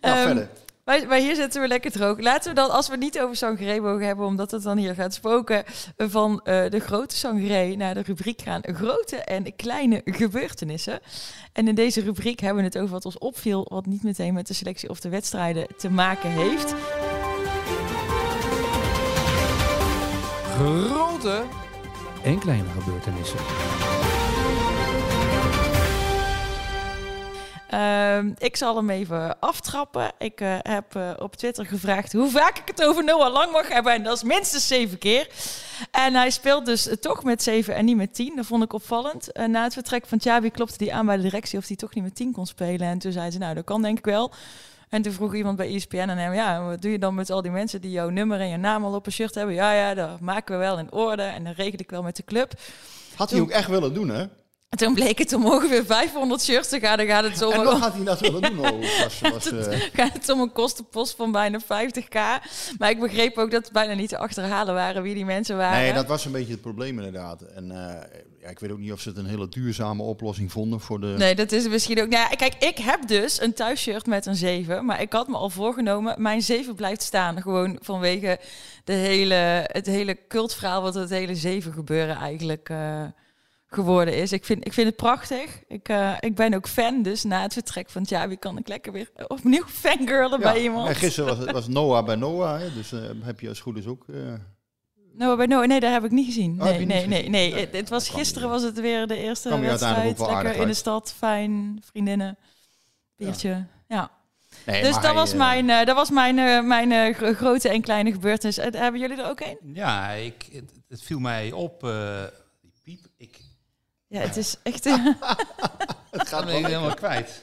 Nou, Ehm, verder. Maar, maar hier zitten we lekker droog. Laten we dan, als we niet over Sangaré mogen hebben, omdat het dan hier gaat spoken, van eh, de grote Sangaré naar de rubriek gaan. Grote en kleine gebeurtenissen. En in deze rubriek hebben we het over wat ons opviel, wat niet meteen met de selectie of de wedstrijden te maken heeft. Grote en kleine gebeurtenissen. Ehm, ik zal hem even aftrappen. Ik eh, heb eh, op Twitter gevraagd hoe vaak ik het over Noah Lang mag hebben. En dat is minstens zeven keer. En hij speelt dus eh, toch met zeven en niet met tien. Dat vond ik opvallend. Na het vertrek van Xabi klopte die aan bij de directie of hij toch niet met tien kon spelen. En toen zei ze, nou dat kan denk ik wel. En toen vroeg iemand bij ESPN aan hem, ja, wat doe je dan met al die mensen die jouw nummer en je naam al op een shirt hebben? Ja, ja, dat maken we wel in orde en dat regel ik wel met de club. Had hij ook echt willen doen, hè? En toen bleek het om ongeveer 500 shirts te gaan. Dan gaat het zo En om- nog had hij dat willen doen. Oh, was, was, eh, gaat het om een kostenpost van bijna 50k. Maar ik begreep ook dat het bijna niet te achterhalen waren wie die mensen waren. nee, dat was een beetje het probleem inderdaad. En eh, ja, ik weet ook niet of ze het een hele duurzame oplossing vonden voor de... Nee, dat is misschien ook. Nou ja, kijk, ik heb dus een thuisshirt met een 7. Maar ik had me al voorgenomen, mijn 7 blijft staan. Gewoon vanwege de hele, het hele cultverhaal wat het hele 7 gebeuren eigenlijk eh, geworden is. Ik vind, ik vind het prachtig. Ik, eh, ik ben ook fan, dus na het vertrek van Javi kan ik lekker weer opnieuw fangirlen bij iemand. En gisteren was, het- was Noah bij Noah, hè, dus eh, heb je als goed is ook... eh, No, bij no, nee, dat heb ik niet gezien. Oh, Nee, nee, niet nee, gezien? nee. Nee, Het, het was gisteren was het weer de eerste wedstrijd. Lekker in de stad, fijn, vriendinnen, biertje. Ja. nee, dus dat hij, was mijn, eh, dat was mijn, eh, mijn gro- grote en kleine gebeurtenis. Hebben jullie er ook een? ja ik, het, het viel mij op. eh, die piep, ik Ja, het is echt. Het gaat wel helemaal kwijt.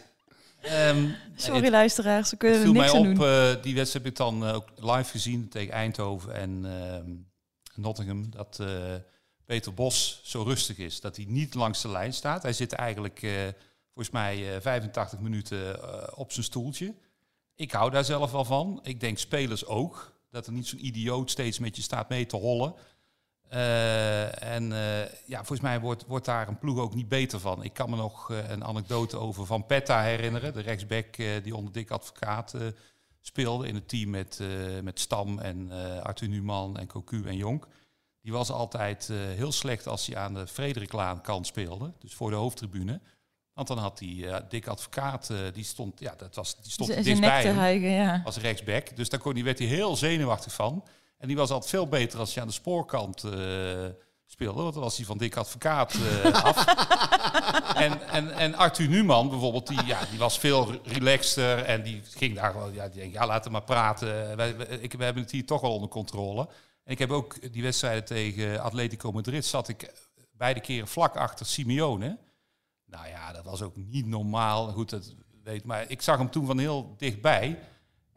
Ehm, Sorry het- luisteraars, we Het kunnen er viel mij niks aan op, doen. eh, die wedstrijd heb ik dan eh, ook live gezien tegen Eindhoven en ehm, Nottingham. Dat eh, Peter Bos zo rustig is. Dat hij niet langs de lijn staat. Hij zit eigenlijk eh, volgens mij eh, 85 minuten eh, op zijn stoeltje. Ik hou daar zelf wel van. Ik denk spelers ook. Dat er niet zo'n idioot steeds met je staat mee te hollen. Eh, en eh, ja, volgens mij wordt, wordt daar een ploeg ook niet beter van. Ik kan me nog eh, een anekdote over Van Petta herinneren. De rechtsback die onder Dick Advocaat speelde in het team met, met Stam en Arthur Numan en Cocu en Jonk. Die was altijd heel slecht als hij aan de Frederiklaan kant speelde. Dus voor de hoofdtribune. Want dan had die uh, dik advocaat, uh, die stond, ja, dat was, die stond dichtbij ja. als rechtsback. Dus daar kon, die werd hij heel zenuwachtig van. En die was altijd veel beter als hij aan de spoorkant eh, speelde. Want dan was hij van dik advocaat eh, af. en, en, en Arthur Numan bijvoorbeeld, die, ja, die was veel relaxter. En die ging daar gewoon, ja, die denk, ja laten maar praten. Wij, wij- ik, we hebben het hier toch wel onder controle. En ik heb ook die wedstrijden tegen Atletico Madrid, zat ik beide keren vlak achter Simeone. Nou ja, dat was ook niet normaal. Goed, dat weet, maar ik zag hem toen van heel dichtbij.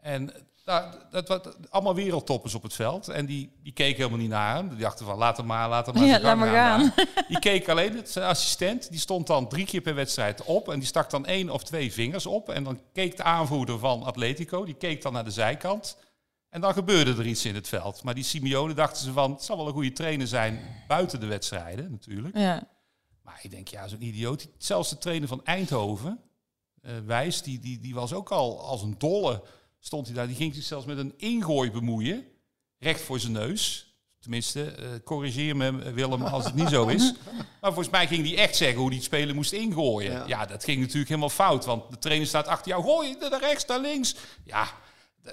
En nou, dat was allemaal wereldtoppers op het veld. En die, die keken helemaal niet naar hem. Die dachten van, laat hem maar, laat hem maar Ja, laat maar gaan. Die keek alleen, het- zijn assistent, die stond dan drie keer per wedstrijd op. En die stak dan één of twee vingers op. En dan keek de aanvoerder van Atletico, die keek dan naar de zijkant. En dan gebeurde er iets in het veld. Maar die Simeone dachten ze van, het zal wel een goede trainer zijn buiten de wedstrijden natuurlijk. Ja. Maar ik denk, ja, zo'n idioot. Zelfs de trainer van Eindhoven, eh Wijs, die, die, die was ook al als een dolle. Stond hij daar. Die ging zich zelfs met een ingooi bemoeien. Recht voor zijn neus. Tenminste, eh, corrigeer me Willem als het niet zo is. Maar volgens mij ging hij echt zeggen hoe hij het spelen moest ingooien. Ja. Ja. dat ging natuurlijk helemaal fout. Want de trainer staat achter jou. Gooi naar rechts, naar links. Ja,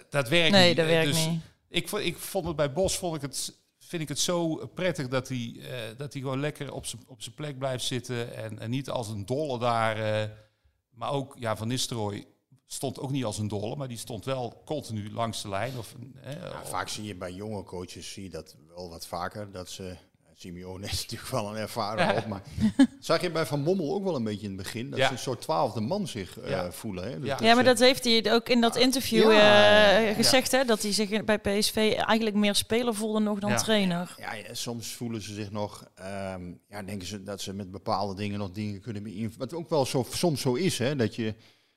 dat werkt Nee, niet. dat Eh, werkt dus niet. Ik, ik vond het bij Bos vond ik het, vind ik het zo prettig dat hij, eh, dat hij gewoon lekker op zijn op zijn plek blijft zitten. En, en niet als een dolle daar. eh, maar ook ja, Van Nistelrooy stond ook niet als een dolle, maar die stond wel continu langs de lijn. Of, eh, Ja, vaak zie je bij jonge coaches zie je dat wel wat vaker. Dat ze, Simeone is natuurlijk wel een ervaren Ja. op, maar zag je bij Van Bommel ook wel een beetje in het begin. Dat Ja. ze een soort twaalfde man zich eh, Ja. voelen. Hè? Dus Ja. Maar ze- dat heeft hij ook in dat interview Ja. eh, gezegd, hè? Dat hij zich bij PSV eigenlijk meer speler voelde nog dan Ja. trainer. Ja, ja, soms voelen ze zich nog, ehm, ja, denken ze dat ze met bepaalde dingen nog dingen kunnen beïnvloeden. Wat ook wel zo, soms zo is, hè, dat je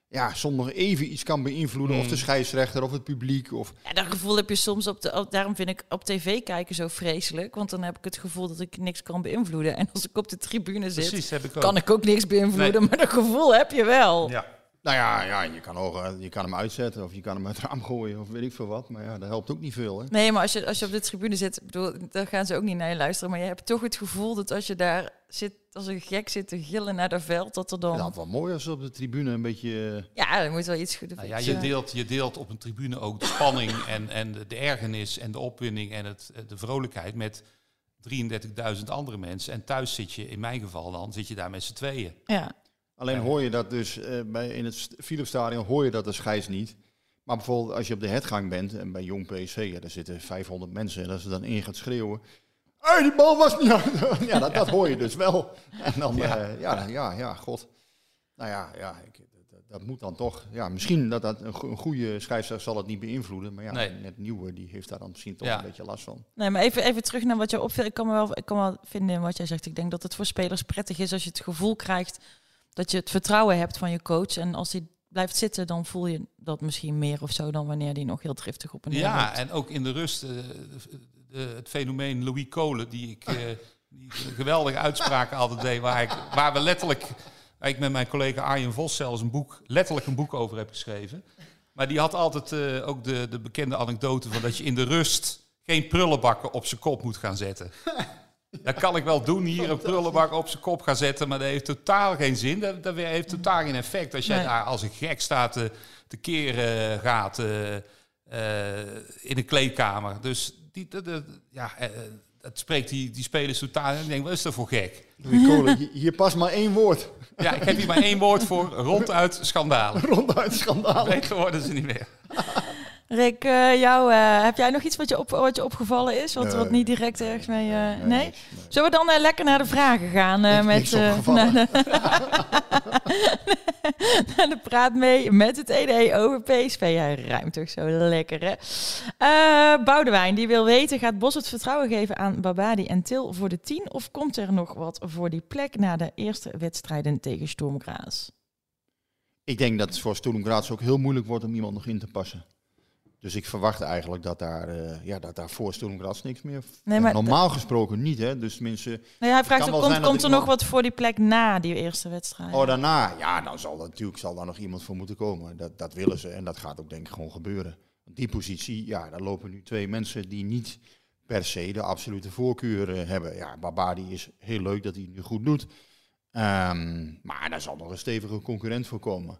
ja, soms nog even iets kan beïnvloeden. Of de scheidsrechter of het publiek. Of, Ja, dat gevoel heb je soms op de. op- daarom vind ik op tv kijken zo vreselijk. Want dan heb ik het gevoel dat ik niks kan beïnvloeden. En als ik op de tribune zit, precies, heb ik ook. kan ik ook niks beïnvloeden. Maar dat gevoel heb je wel. Ja. nou ja, ja je, kan ook, eh, je kan hem uitzetten of je kan hem uit het raam gooien of weet ik veel wat. Maar ja, dat helpt ook niet veel. Hè? Nee, maar als je, als je op de tribune zit, bedoel, dan gaan ze ook niet naar je luisteren. Maar je hebt toch het gevoel dat als je daar zit, als een gek zit te gillen naar dat veld, dat er dan. Dat is wel mooi als ze op de tribune een beetje... eh, Ja, er moet wel iets goed. Nou ja, je, deelt, je deelt op een tribune ook de spanning en, en de, de ergernis en de opwinding en het, de vrolijkheid met 33.000 andere mensen. En thuis zit je, in mijn geval dan, zit je daar met z'n tweeën. Ja. Alleen Ja. hoor je dat dus eh, bij, in het St- Philipsstadion hoor je dat de scheids niet. Maar bijvoorbeeld als je op de headgang bent en bij Jong PSV, ja, daar zitten 500 mensen en als ze dan één gaat schreeuwen. Hey, die bal was niet uit. ja, dat, dat hoor je dus wel. En dan, Ja. ja, ja, ja, ja, god. Nou ja, ja ik, dat, dat moet dan toch. Ja, misschien dat, dat een, go- een goede scheidsrechter zal het niet beïnvloeden. Maar ja, Nee. net nieuwe, die heeft daar dan misschien toch Ja. een beetje last van. Nee, maar even, even terug naar wat je opviel. Ik kan, me wel, ik kan wel vinden in wat jij zegt. Ik denk dat het voor spelers prettig is als je het gevoel krijgt dat je het vertrouwen hebt van je coach. En als hij blijft zitten, dan voel je dat misschien meer of zo dan wanneer die nog heel driftig op en neer Ja, en ook in de rust, eh, het fenomeen Louis Kolen, die ik eh, die geweldige uitspraken altijd deed, waar, ik, waar we letterlijk, waar ik met mijn collega Arjen Vos zelfs een boek, letterlijk een boek over heb geschreven. Maar die had altijd eh, ook de, de bekende anekdote van dat je in de rust geen prullenbakken op zijn kop moet gaan zetten. Dat kan ik wel doen, hier een prullenbak op zijn kop gaan zetten, maar dat heeft totaal geen zin. Dat, dat heeft totaal geen effect. Als jij Nee. daar als een gek staat te, te keren gaat eh, eh, in een kleedkamer. Dus die, dat- dat- ja, eh, dat spreekt die, die spelers totaal. En ik denk, wat is dat voor gek? Kolen, hier- past maar één woord. Ja, ik heb hier maar één woord voor, ronduit schandalen. Ronduit schandaal. Beter worden ze niet meer. Rick, eh, jou, eh, heb jij nog iets wat je, op, wat je opgevallen is? Wat, Nee. wat niet direct ergens mee... eh, nee? Zullen we dan eh, lekker naar de vragen gaan? eh, Niks- met, eh, naar, de, naar de praat mee met het ED over PSV. Ja, ruimt toch zo lekker, hè? Eh, Boudewijn, die wil weten... gaat Bos het vertrouwen geven aan Babadi en Til voor de 10... of komt er nog wat voor die plek na de eerste wedstrijden tegen Sturm Graz? Ik denk dat het voor Sturm Graz ook heel moeilijk wordt om iemand nog in te passen. Dus ik verwacht eigenlijk dat daar, eh, ja, dat daar voor Graz niks meer... Nee, Ja, maar normaal gesproken niet, hè. Dus mensen... Nee, hij vraagt ook, komt, komt er nog wat voor die plek na die eerste wedstrijd? Oh, daarna, ja, dan zal er natuurlijk zal daar nog iemand voor moeten komen. Dat, dat willen ze en dat gaat ook denk ik gewoon gebeuren. Die positie, ja, daar lopen nu twee mensen die niet per se de absolute voorkeur eh, hebben. Ja, Babadi is heel leuk dat hij het nu goed doet. Ehm, maar daar zal nog een stevige concurrent voor komen.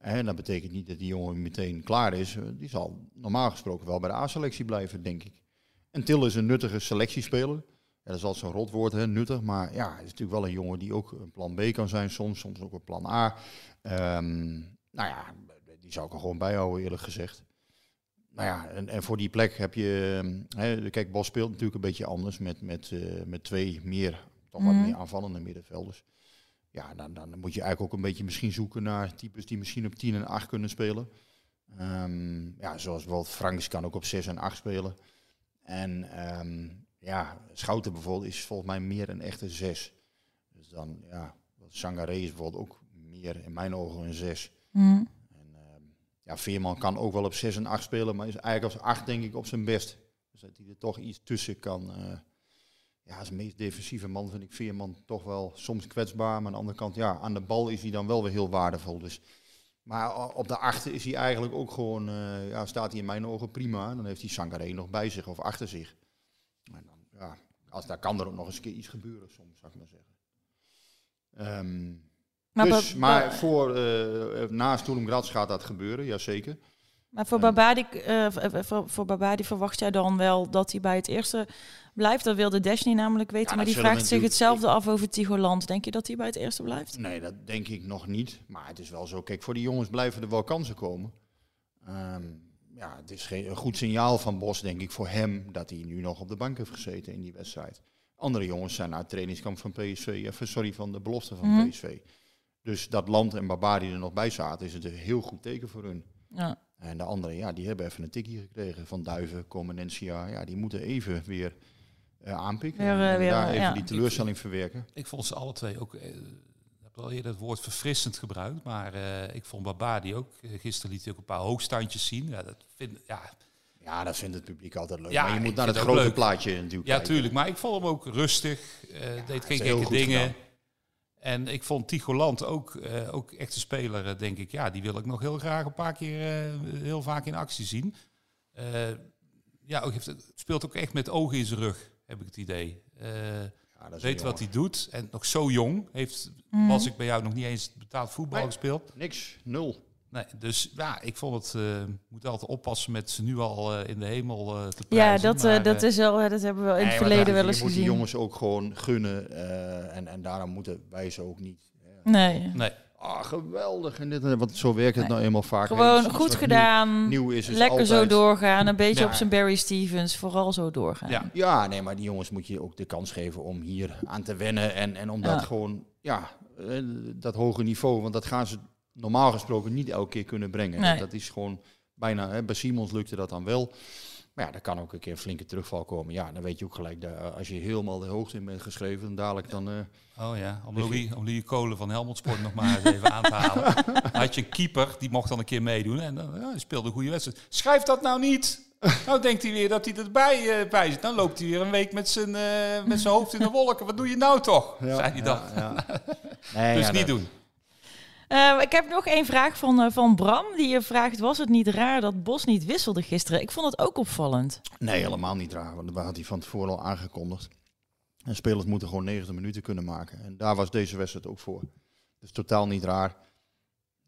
En dat betekent niet dat die jongen meteen klaar is. Eh, Die zal normaal gesproken wel bij de A-selectie blijven, denk ik. En Til is een nuttige selectiespeler. Ja, dat is altijd zo'n rotwoord, hè, nuttig. Maar ja, hij is natuurlijk wel een jongen die ook een plan B kan zijn soms. Soms ook een plan A. Ehm, nou ja, die zou ik er gewoon bijhouden, eerlijk gezegd. Nou ja, en, en voor die plek heb je... ehm, Hè, kijk, Bos speelt natuurlijk een beetje anders met, met, eh, met twee meer, toch wat Mhm. meer aanvallende middenvelders. Ja, dan, dan moet je eigenlijk ook een beetje misschien zoeken naar types die misschien op 10 en 8 kunnen spelen. Ehm, ja, zoals bijvoorbeeld Franks kan ook op 6 en 8 spelen. En ehm, ja, Schouten bijvoorbeeld is volgens mij meer een echte 6. Dus dan, ja, Sangaré is bijvoorbeeld ook meer in mijn ogen een 6. Hm. En, ehm, ja, Veerman kan ook wel op 6 en 8 spelen, maar is eigenlijk als 8 denk ik op zijn best. Dus dat hij er toch iets tussen kan. eh, ja, als meest defensieve man vind ik Veerman toch wel soms kwetsbaar. Maar aan de andere kant, ja, aan de bal is hij dan wel weer heel waardevol. Dus. Maar op de achter is hij eigenlijk ook gewoon, eh, ja, staat hij in mijn ogen prima. Dan heeft hij Sangaré nog bij zich of achter zich. En dan, ja, als, daar kan er ook nog eens keer iets gebeuren soms, zou ik maar zeggen. Ehm, Maar, dus, maar voor, eh na Graz gaat dat gebeuren, jazeker. Maar voor Babadi, eh, voor, voor Babadi verwacht jij dan wel dat hij bij het eerste blijft? Dat wilde Dashny namelijk weten, Ja, maar die vraagt zich hetzelfde af over Tigoland. Denk je dat hij bij het eerste blijft? Nee, dat denk ik nog niet. Maar het is wel zo. Kijk, voor die jongens blijven er wel kansen komen. Ehm, ja, het is geen, een goed signaal van Bos, denk ik, voor hem dat hij nu nog op de bank heeft gezeten in die wedstrijd. Andere jongens zijn naar het trainingskamp van PSV, of, sorry, van de belofte van Mhm. PSV. Dus dat Land en Barbari er nog bij zaten, is het een heel goed teken voor hun. Ja. En de anderen, ja, die hebben even een tikje gekregen van Duiven, Comenencia. Ja, die moeten even weer eh, aanpikken. Weer, eh, en weer, daar even ja. die teleurstelling verwerken. Ik vond ze alle twee ook. eh, Ik heb al eerder het woord verfrissend gebruikt. Maar eh, ik vond Babadi ook. eh, Gisteren liet hij ook een paar hoogstandjes zien. Ja, dat vind, ja, Ja, dat vindt het publiek altijd leuk. Ja, maar je moet naar het het ook grote leuk. plaatje natuurlijk ja kijken. tuurlijk. Maar ik vond hem ook rustig. eh, deed geen gekke dingen. gedaan. En ik vond Tigoland ook, eh, ook echt een speler, eh, denk ik. Ja, die wil ik nog heel graag een paar keer eh, heel vaak in actie zien. Eh, ja, ook heeft, het speelt ook echt met ogen in zijn rug, heb ik het idee. Eh, Ja, dat is weet wat hij doet. En nog zo jong. Heeft, Mhm. was ik bij jou nog niet eens betaald voetbal Nee. gespeeld. Niks, nul. Nee, dus ja, ik vond het, eh moet altijd oppassen met ze nu al eh, in de hemel eh, te Ja, prijzen. dat, eh, maar, dat eh, is wel, dat hebben we in Nee, het verleden dat- wel eens Je moet die gezien. jongens ook gewoon gunnen. eh, en, en daarom moeten wij ze ook niet. Nee, Nee, Ah, geweldig. En dit, en dat, want zo werkt het Nee. nou eenmaal vaak. gewoon goed gedaan. Nieuw, nieuw is, is Lekker zo doorgaan. Een beetje Ja. op zijn Barry Stevens. Vooral zo doorgaan. ja. Ja, nee, maar die jongens moet je ook de kans geven om hier aan te wennen. En, en om dat Ja. gewoon, ja, dat hoge niveau. Want dat gaan ze normaal gesproken niet elke keer kunnen brengen. Nee. Dat is gewoon bijna, hè, bij Simons lukte dat dan wel. Maar ja, er kan ook een keer een flinke terugval komen. Ja, dan weet je ook gelijk, dat, eh, als je helemaal de hoogte in bent geschreven, dan dadelijk dan... eh, Oh ja, om Louis, om Louis Kolen van Helmond Sport nog maar eens even aan te halen. Had je een keeper, die mocht dan een keer meedoen. En dan ja, hij speelde een goede wedstrijd. Schrijf dat nou niet! Nou denkt hij weer dat hij erbij eh, bij zit. Dan loopt hij weer een week met zijn, eh, met zijn hoofd in de wolken. Wat doe je nou toch? ja, zei hij dan. ja, ja. Nee, dus ja, niet dat- doen. Eh, ik heb nog één vraag van, eh, van Bram. Die je vraagt, was het niet raar dat Bos niet wisselde gisteren? Ik vond het ook opvallend. Nee, helemaal niet raar. Want dat had hij van tevoren al aangekondigd. En spelers moeten gewoon 90 minuten kunnen maken. En daar was deze wedstrijd ook voor. Dus totaal niet raar.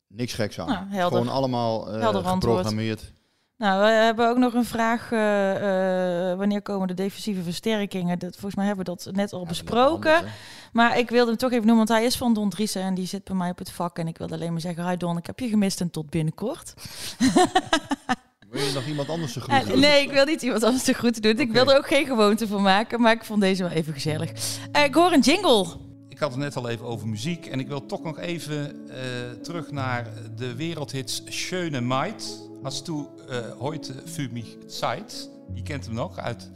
Niks geks aan. Nou. Gewoon allemaal eh, geprogrammeerd. Nou, we hebben ook nog een vraag. eh, eh, wanneer komen de defensieve versterkingen? Dat, volgens mij hebben we dat net al Ja, besproken. anders. Maar ik wilde hem toch even noemen, want hij is van Don Driessen en die zit bij mij op het vak. En ik wilde alleen maar zeggen, hi Don, ik heb je gemist en tot binnenkort. Wil je nog iemand anders te Eh, groeten? doen? nee, ik wil niet iemand anders te goed doen. Ik wil er ook geen gewoonte van maken, maar ik vond deze wel even gezellig. Eh, ik hoor een jingle. Ik had het net al even over muziek. En ik wil toch nog even eh, terug naar de wereldhits Schöne Maid. Hast du eh, heute für mich Zeit? Je kent hem nog uit...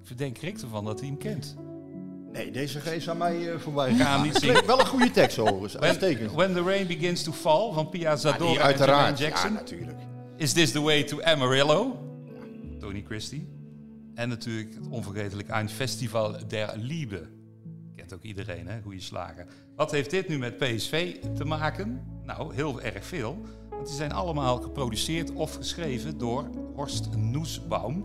Ik verdenk Rick ervan dat hij hem kent. Nee, deze geest aan mij eh, voorbij. Ik ga hem niet klinkt wel een goede tekst overigens. When, when the Rain Begins to Fall van Pia Ja, Zadora en uiteraard. Jermaine Ja, Jackson. natuurlijk. Is This the Way to Amarillo? Tony Christie. En natuurlijk het onvergetelijk Ein Festival der Liebe. Kent ook iedereen, hè? Goeie slagen. Wat heeft dit nu met PSV te maken? Nou, heel erg veel. Want die zijn allemaal geproduceerd of geschreven door Horst Noesbaum.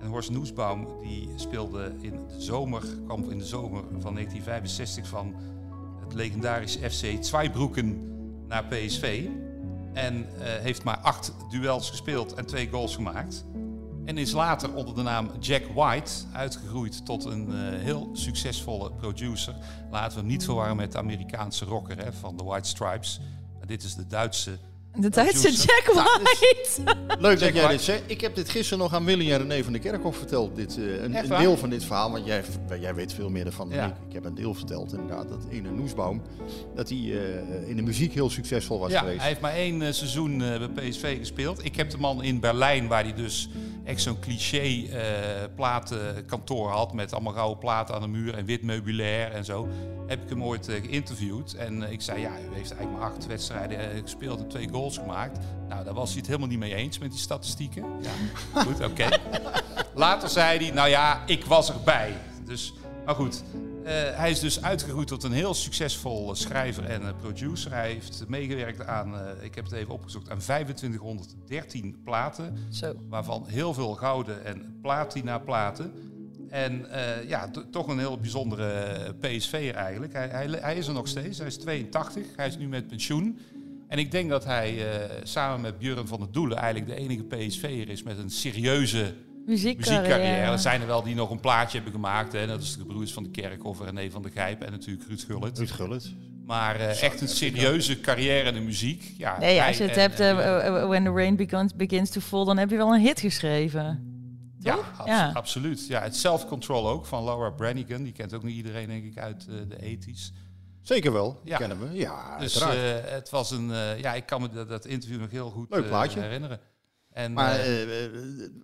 En Horst Noesbaum die speelde in de zomer, in de zomer van 1965 van het legendarische FC Zweibroeken naar PSV. En eh, heeft maar acht duels gespeeld en twee goals gemaakt. En is later onder de naam Jack White uitgegroeid tot een eh, heel succesvolle producer. Laten we hem niet verwarren met de Amerikaanse rocker hè, van de White Stripes. Maar dit is de Duitse De Duitse Producer. Jack Ja, White. Leuk dat jij dit zegt. Ik heb dit gisteren nog aan Willy en René van de Kerkhof verteld. Dit, eh, een, deel van dit verhaal, want jij, jij weet veel meer ervan dan Ja. ik. Ik heb een deel verteld inderdaad. Dat ene Noesbaum, dat hij eh, in de muziek heel succesvol was Ja, geweest. hij heeft maar één eh, seizoen eh, bij PSV gespeeld. Ik heb de man in Berlijn, waar hij dus echt zo'n cliché eh, platenkantoor had... met allemaal rauwe platen aan de muur en wit meubilair en zo... heb ik hem ooit eh, geïnterviewd. En eh, ik zei, ja, u heeft eigenlijk maar acht wedstrijden eh, gespeeld en twee goals gemaakt. Nou, daar was hij het helemaal niet mee eens met die statistieken. Ja, goed, oké. Later zei hij, nou ja, ik was erbij. Dus, maar goed, eh, hij is dus uitgegroeid tot een heel succesvol eh, schrijver en eh, producer. Hij heeft meegewerkt aan, ik heb het even opgezocht, aan 2513 platen. Zo. Waarvan heel veel gouden en platina platen. En ja, to- toch een heel bijzondere PSV'er eigenlijk. Hij, hij, hij is er nog steeds, hij is 82, hij is nu met pensioen. En ik denk dat hij eh, samen met Björn van der Doelen eigenlijk de enige PSV'er is met een serieuze muziekcarrière. Muziekcarrière. Er zijn er wel die nog een plaatje hebben gemaakt. Hè. Dat is de broers van de Kerkhoff, René van der Gijp en natuurlijk Ruud Gullit. Ruud Gullit. Maar eh, echt een serieuze carrière in de muziek. Ja, Nee, als je het en- hebt, eh, eh, When the Rain begins, begins to Fall, dan heb je wel een hit geschreven. Ja, absoluut. Ja, het Self-Control ook van Laura Branigan. Die kent ook niet iedereen, denk ik, uit eh, de ethisch. Zeker wel, Ja. kennen we. Ja, Dus eh, het was een... eh, ja, ik kan me dat, dat interview nog heel goed Leuk eh, plaatje. herinneren. En, maar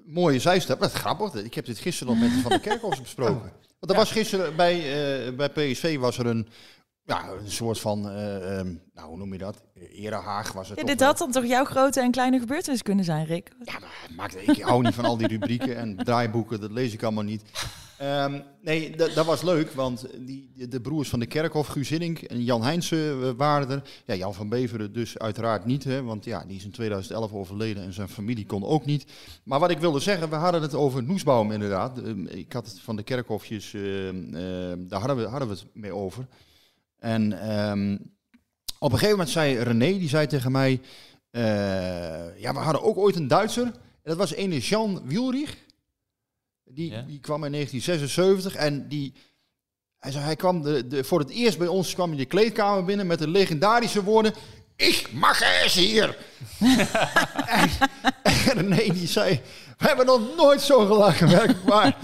mooie zijstap. Wat grappig. Ik heb dit gisteren nog met Van de Kerkhoff besproken. Want er was gisteren bij, eh, bij PSV was er een, ja, een soort van, eh, ehm, nou hoe noem je dat? Erehaag was het Ja, dit had dan toch jouw grote en kleine gebeurtenis kunnen zijn, Rick? Ja, maar maakt, ik hou niet van al die rubrieken en draaiboeken, dat lees ik allemaal niet. Ehm, nee, dat, was leuk, want die, de, broers van de Kerkhof, Guus en Jan Heijnsen eh, waren er. Ja, Jan van Beveren dus uiteraard niet, hè, want ja, die is in 2011 overleden en zijn familie kon ook niet. Maar wat ik wilde zeggen, we hadden het over Noesbaum inderdaad. Ehm, ik had het van de Kerkhofjes, ehm, daar hadden we, hadden we het mee over. En op een gegeven moment zei René, die zei tegen mij... eh, ja, we hadden ook ooit een Duitser. En dat was ene Jan Wielrich. Die, Ja. die kwam in 1976 en die... Hij, zei, hij kwam de, de, voor het eerst bij ons kwam hij de kleedkamer binnen met de legendarische woorden... Ik mag eens hier! en, en René die zei... We hebben nog nooit zo gelachen, werkelijk waar.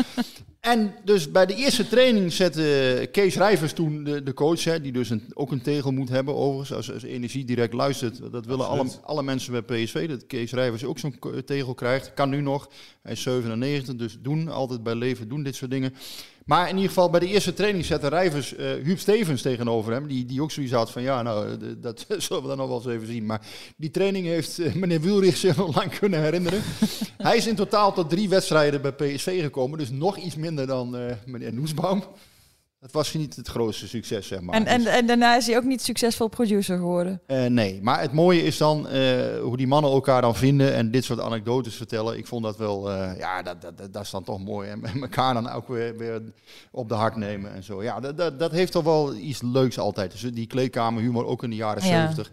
En dus bij de eerste training zette Kees Rijvers toen de, de coach, hè, die dus een, ook een tegel moet hebben overigens, als, als Energie direct luistert. Dat willen alle, alle mensen bij PSV, dat Kees Rijvers ook zo'n tegel krijgt. Kan nu nog, hij is 97, dus doen, altijd bij leven, doen dit soort dingen. Maar in ieder geval bij de eerste training zette Rijvers eh Huub Stevens tegenover hem, die, die ook zoiets had van ja, nou, eh, dat zullen we dan nog wel eens even zien. Maar die training heeft eh, meneer Wielrich zich nog lang kunnen herinneren. Hij is in totaal tot drie wedstrijden bij PSV gekomen, dus nog iets minder dan meneer Noesbaum. Dat was niet het grootste succes, zeg maar. En, en, Dus, en daarna is hij ook niet succesvol producer geworden. eh, nee, maar het mooie is dan eh, hoe die mannen elkaar dan vinden en dit soort anekdotes vertellen. Ik vond dat wel, eh, ja, dat, dat, dat, is dan toch mooi. En elkaar dan ook weer, weer op de hart nemen en zo. Ja, dat, dat, dat heeft toch wel iets leuks altijd. Dus die kleedkamerhumor ook in de jaren Ja. 70.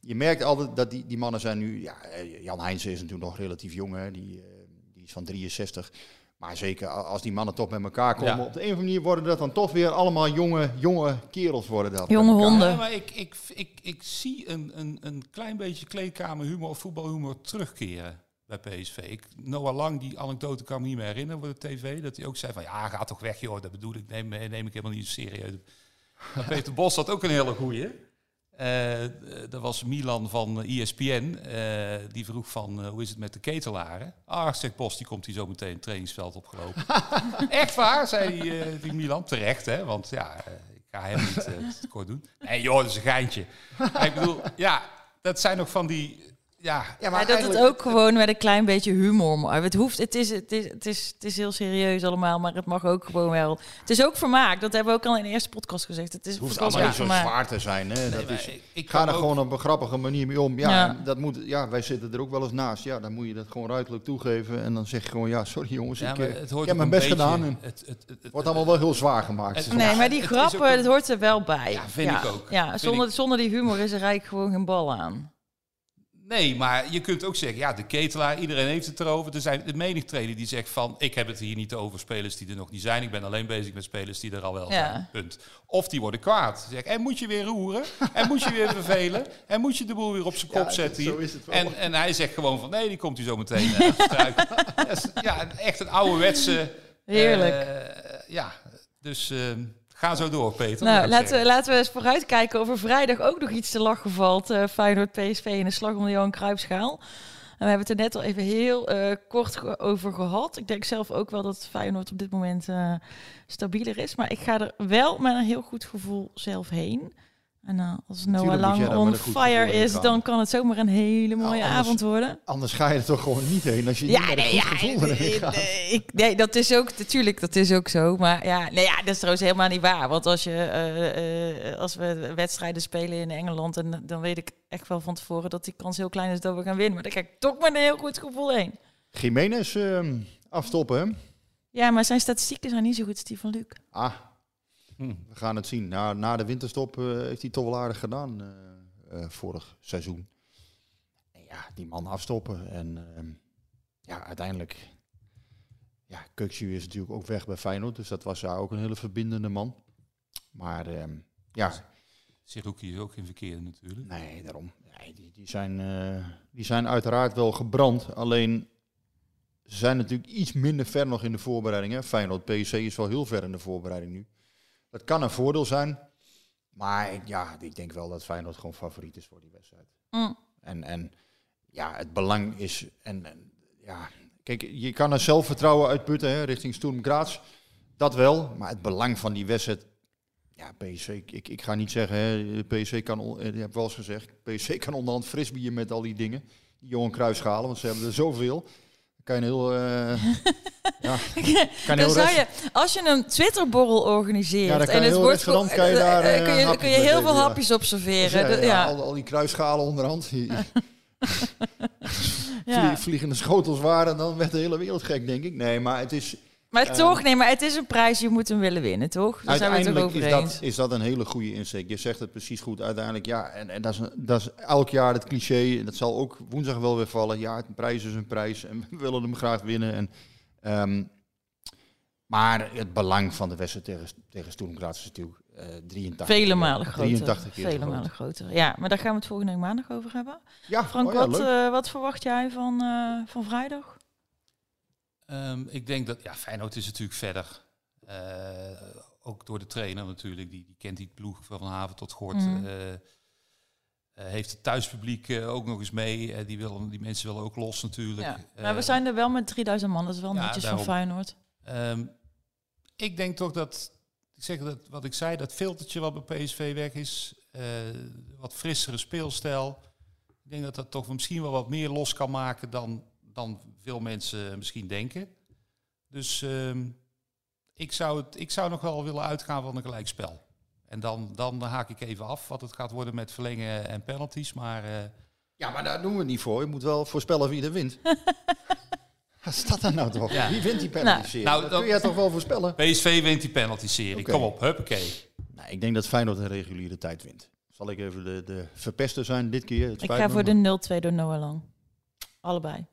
Je merkt altijd dat die, die mannen zijn nu... Ja, Jan Heijnsen is natuurlijk nog relatief jong, hè. Die, die is van 63. Maar zeker als die mannen toch met elkaar komen, Ja. op de een of andere manier worden dat dan toch weer allemaal jonge, jonge kerels worden dat. Jonge honden. Ja, maar ik, ik, ik, ik zie een, een, een klein beetje kleedkamerhumor of voetbalhumor terugkeren bij PSV. Ik, Noah Lang, die anekdote kan me niet meer herinneren voor de tv. Dat hij ook zei van, ja, ga toch weg joh, dat bedoel ik, neem, neem ik helemaal niet serieus. Maar Peter Bos had ook een hele goeie. Eh, dat was Milan van ESPN. eh, die vroeg van, eh, hoe is het met de ketelaren? Ah, zegt Bos, die komt hier zo meteen het trainingsveld opgelopen. Echt waar, zei die, die Milan. Terecht, hè? Want ja, ik ga hem niet kort doen. Nee joh, dat is een geintje. Maar ik bedoel, ja, dat zijn nog van die... ja, Ja, Maar dat het ook gewoon met een klein beetje humor mag. Het hoeft, het is, het is, het is, het is heel serieus allemaal, maar het mag ook gewoon wel. Het is ook vermaak. Dat hebben we ook al in de eerste podcast gezegd. Het is Het hoeft allemaal niet zo vermaak. zwaar te zijn. Hè? dat maar is, ik- ik ga er ook- gewoon op een grappige manier mee om. Ja, Dat moet, ja, wij zitten er ook wel eens naast. Ja, dan moet je dat gewoon ruidelijk toegeven. En dan zeg je gewoon, ja, sorry jongens, Ja, ik, maar eh, het hoort ik heb mijn een best beetje- gedaan. En Het, het, het, het- het wordt allemaal wel heel zwaar gemaakt. Het- Nee, maar die het grappen, dat hoort er wel bij. Ja, vind ik ook. Ja, zonder, zonder die humor is er eigenlijk gewoon geen bal aan. Nee, maar je kunt ook zeggen, ja, de ketelaar, iedereen heeft het erover. Er zijn de menig trainer die zegt van, ik heb het hier niet over spelers die er nog niet zijn. Ik ben alleen bezig met spelers die er al wel Ja. zijn. Punt. Of die worden kwaad. Zeg, en moet je weer roeren? En moet je weer vervelen? En moet je de boel weer op zijn kop Ja, zetten zo is het wel. En, en hij zegt gewoon van, nee, die komt u zo meteen is, ja, echt een ouderwetse... Heerlijk. eh, ja, dus eh, ga zo door, Peter. Nou, laten we, laten we eens vooruitkijken of er vrijdag ook nog iets te lachen valt. eh Feyenoord PSV in de slag om de Johan Cruijffschaal. En we hebben het er net al even heel eh, kort over gehad. Ik denk zelf ook wel dat Feyenoord op dit moment eh, stabieler is. Maar ik ga er wel met een heel goed gevoel zelf heen. En eh, als Noah Lang on fire is, gaan. dan kan het zomaar een hele mooie Nou, anders- avond worden. Anders ga je er toch gewoon niet heen als je niet een goed gevoel erheen gaat. nee, ik, nee, dat is ook natuurlijk, dat is ook zo. Maar ja, nee, ja, dat is trouwens helemaal niet waar. Want als je eh, eh, als we wedstrijden spelen in Engeland, en dan weet ik echt wel van tevoren dat die kans heel klein is dat we gaan winnen. Maar dan ga ik toch met een heel goed gevoel heen. Jiménez ehm, afstoppen? Ja, maar zijn statistieken zijn niet zo goed als die van Luc. Ah, Hm. we gaan het zien. Na, na de winterstop eh, heeft hij toch wel aardig gedaan eh, eh, vorig seizoen. En ja, die man afstoppen. En ehm, ja, uiteindelijk... Ja, Kuksu is natuurlijk ook weg bij Feyenoord. Dus dat was daar ook een hele verbindende man. Maar ehm, ja, Siruki is ook geen verkeerde natuurlijk. Nee, daarom. Nee, die, die, zijn, die zijn uiteraard wel gebrand. Alleen ze zijn natuurlijk iets minder ver nog in de voorbereiding. Hè. Feyenoord PSC is wel heel ver in de voorbereiding nu. Dat kan een voordeel zijn. Maar ik- ja, ik denk wel dat Feyenoord gewoon favoriet is voor die wedstrijd. Mm. En, en ja, het belang is... En, en, ja, kijk, je kan er zelfvertrouwen uitputten hè, richting Sturm Graz. Dat wel. Maar het belang van die wedstrijd... Ja, PSV, ik, ik ga niet zeggen, hè, PSV kan, eh, je hebt wel eens gezegd, PSV kan onderhand frisbieren met al die dingen. Die Johan Cruijffschalen, want ze hebben er zoveel. Kan je een heel... eh, ja, kan heel zou je, als je een Twitterborrel organiseert Ja, en het wordt kan je daar, eh, eh, kun je, kun heel veel hapjes observeren. Ja, De- ja, ja. Al, al die kruisschalen onderhand. Vlie- vliegende schotels waren, dan werd de hele wereld gek, denk ik. Nee, maar het is... Maar Ehm, toch, nee, maar het is een prijs, je moet hem willen winnen, toch? Daar zijn we het over is dat, is dat een hele goede insteek. Je zegt het precies goed. Uiteindelijk, ja, en, en dat, is, dat is elk jaar het cliché. En dat zal ook woensdag wel weer vallen. Ja, een prijs is een prijs en we willen hem graag winnen. En, ehm, maar het belang van de wedstrijd tegen, tegen is natuurlijk eh 83 Vele keer- malen groter. 83 keer Vele malen groter. Ja, maar daar gaan we het volgende maandag over hebben. Ja, Frank, oh ja, wat, eh, wat verwacht jij van, eh, van vrijdag? Ehm, ik denk dat, ja, Feyenoord is natuurlijk verder. Eh, ook door de trainer natuurlijk, die, die kent die ploeg van haven tot gort. Mhm. Eh, eh, heeft het thuispubliek ook nog eens mee. Die, willen, die mensen willen ook los natuurlijk. Ja. Maar we zijn er wel met 3000 man, dat is wel ja, netjes daarom. van Feyenoord. Ehm, ik denk toch dat, ik zeg dat wat ik zei, dat filtertje wat bij PSV weg is, wat frissere speelstijl. Ik denk dat dat toch misschien wel wat meer los kan maken dan, dan veel mensen misschien denken. Dus ehm, ik, zou het, ik zou nog wel willen uitgaan van een gelijkspel. En dan, dan haak ik even af wat het gaat worden met verlengen en penalties. Maar eh, Ja, maar daar doen we het niet voor. Je moet wel voorspellen wie er wint. Wat is dat dan nou toch? Ja. Wie wint die penalty-serie? Nou, dat dan- kun jij toch wel voorspellen? PSV wint die penalty-serie. Kom op, huppakee. Nou, ik denk dat Feyenoord een reguliere tijd wint. Zal ik even de, de verpester zijn dit keer? Het Ik ga voor maar de 0-2 door Noah Lang. Allebei.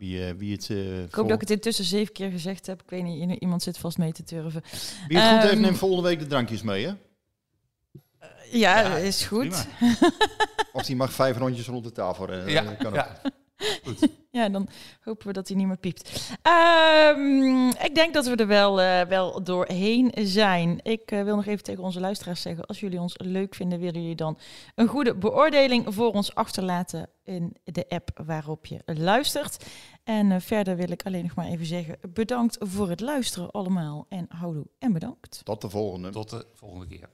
Wie, eh, wie het, eh, Ik hoop dat ik het intussen zeven keer gezegd heb. Ik weet niet, iemand zit vast mee te turven. wie het goed heeft, Ehm, neemt volgende week de drankjes mee, hè? Ja, Ja, is goed. prima. Of die mag vijf rondjes rond de tafel rennen. Ja, Dat kan ook. ja. Ja, dan hopen we dat hij niet meer piept. Ehm, ik denk dat we er wel, eh, wel doorheen zijn. Ik eh, wil nog even tegen onze luisteraars zeggen: als jullie ons leuk vinden, willen jullie dan een goede beoordeling voor ons achterlaten in de app waarop je luistert. En eh, verder wil ik alleen nog maar even zeggen: bedankt voor het luisteren allemaal. En houdoe en bedankt. Tot de volgende. Tot de volgende keer.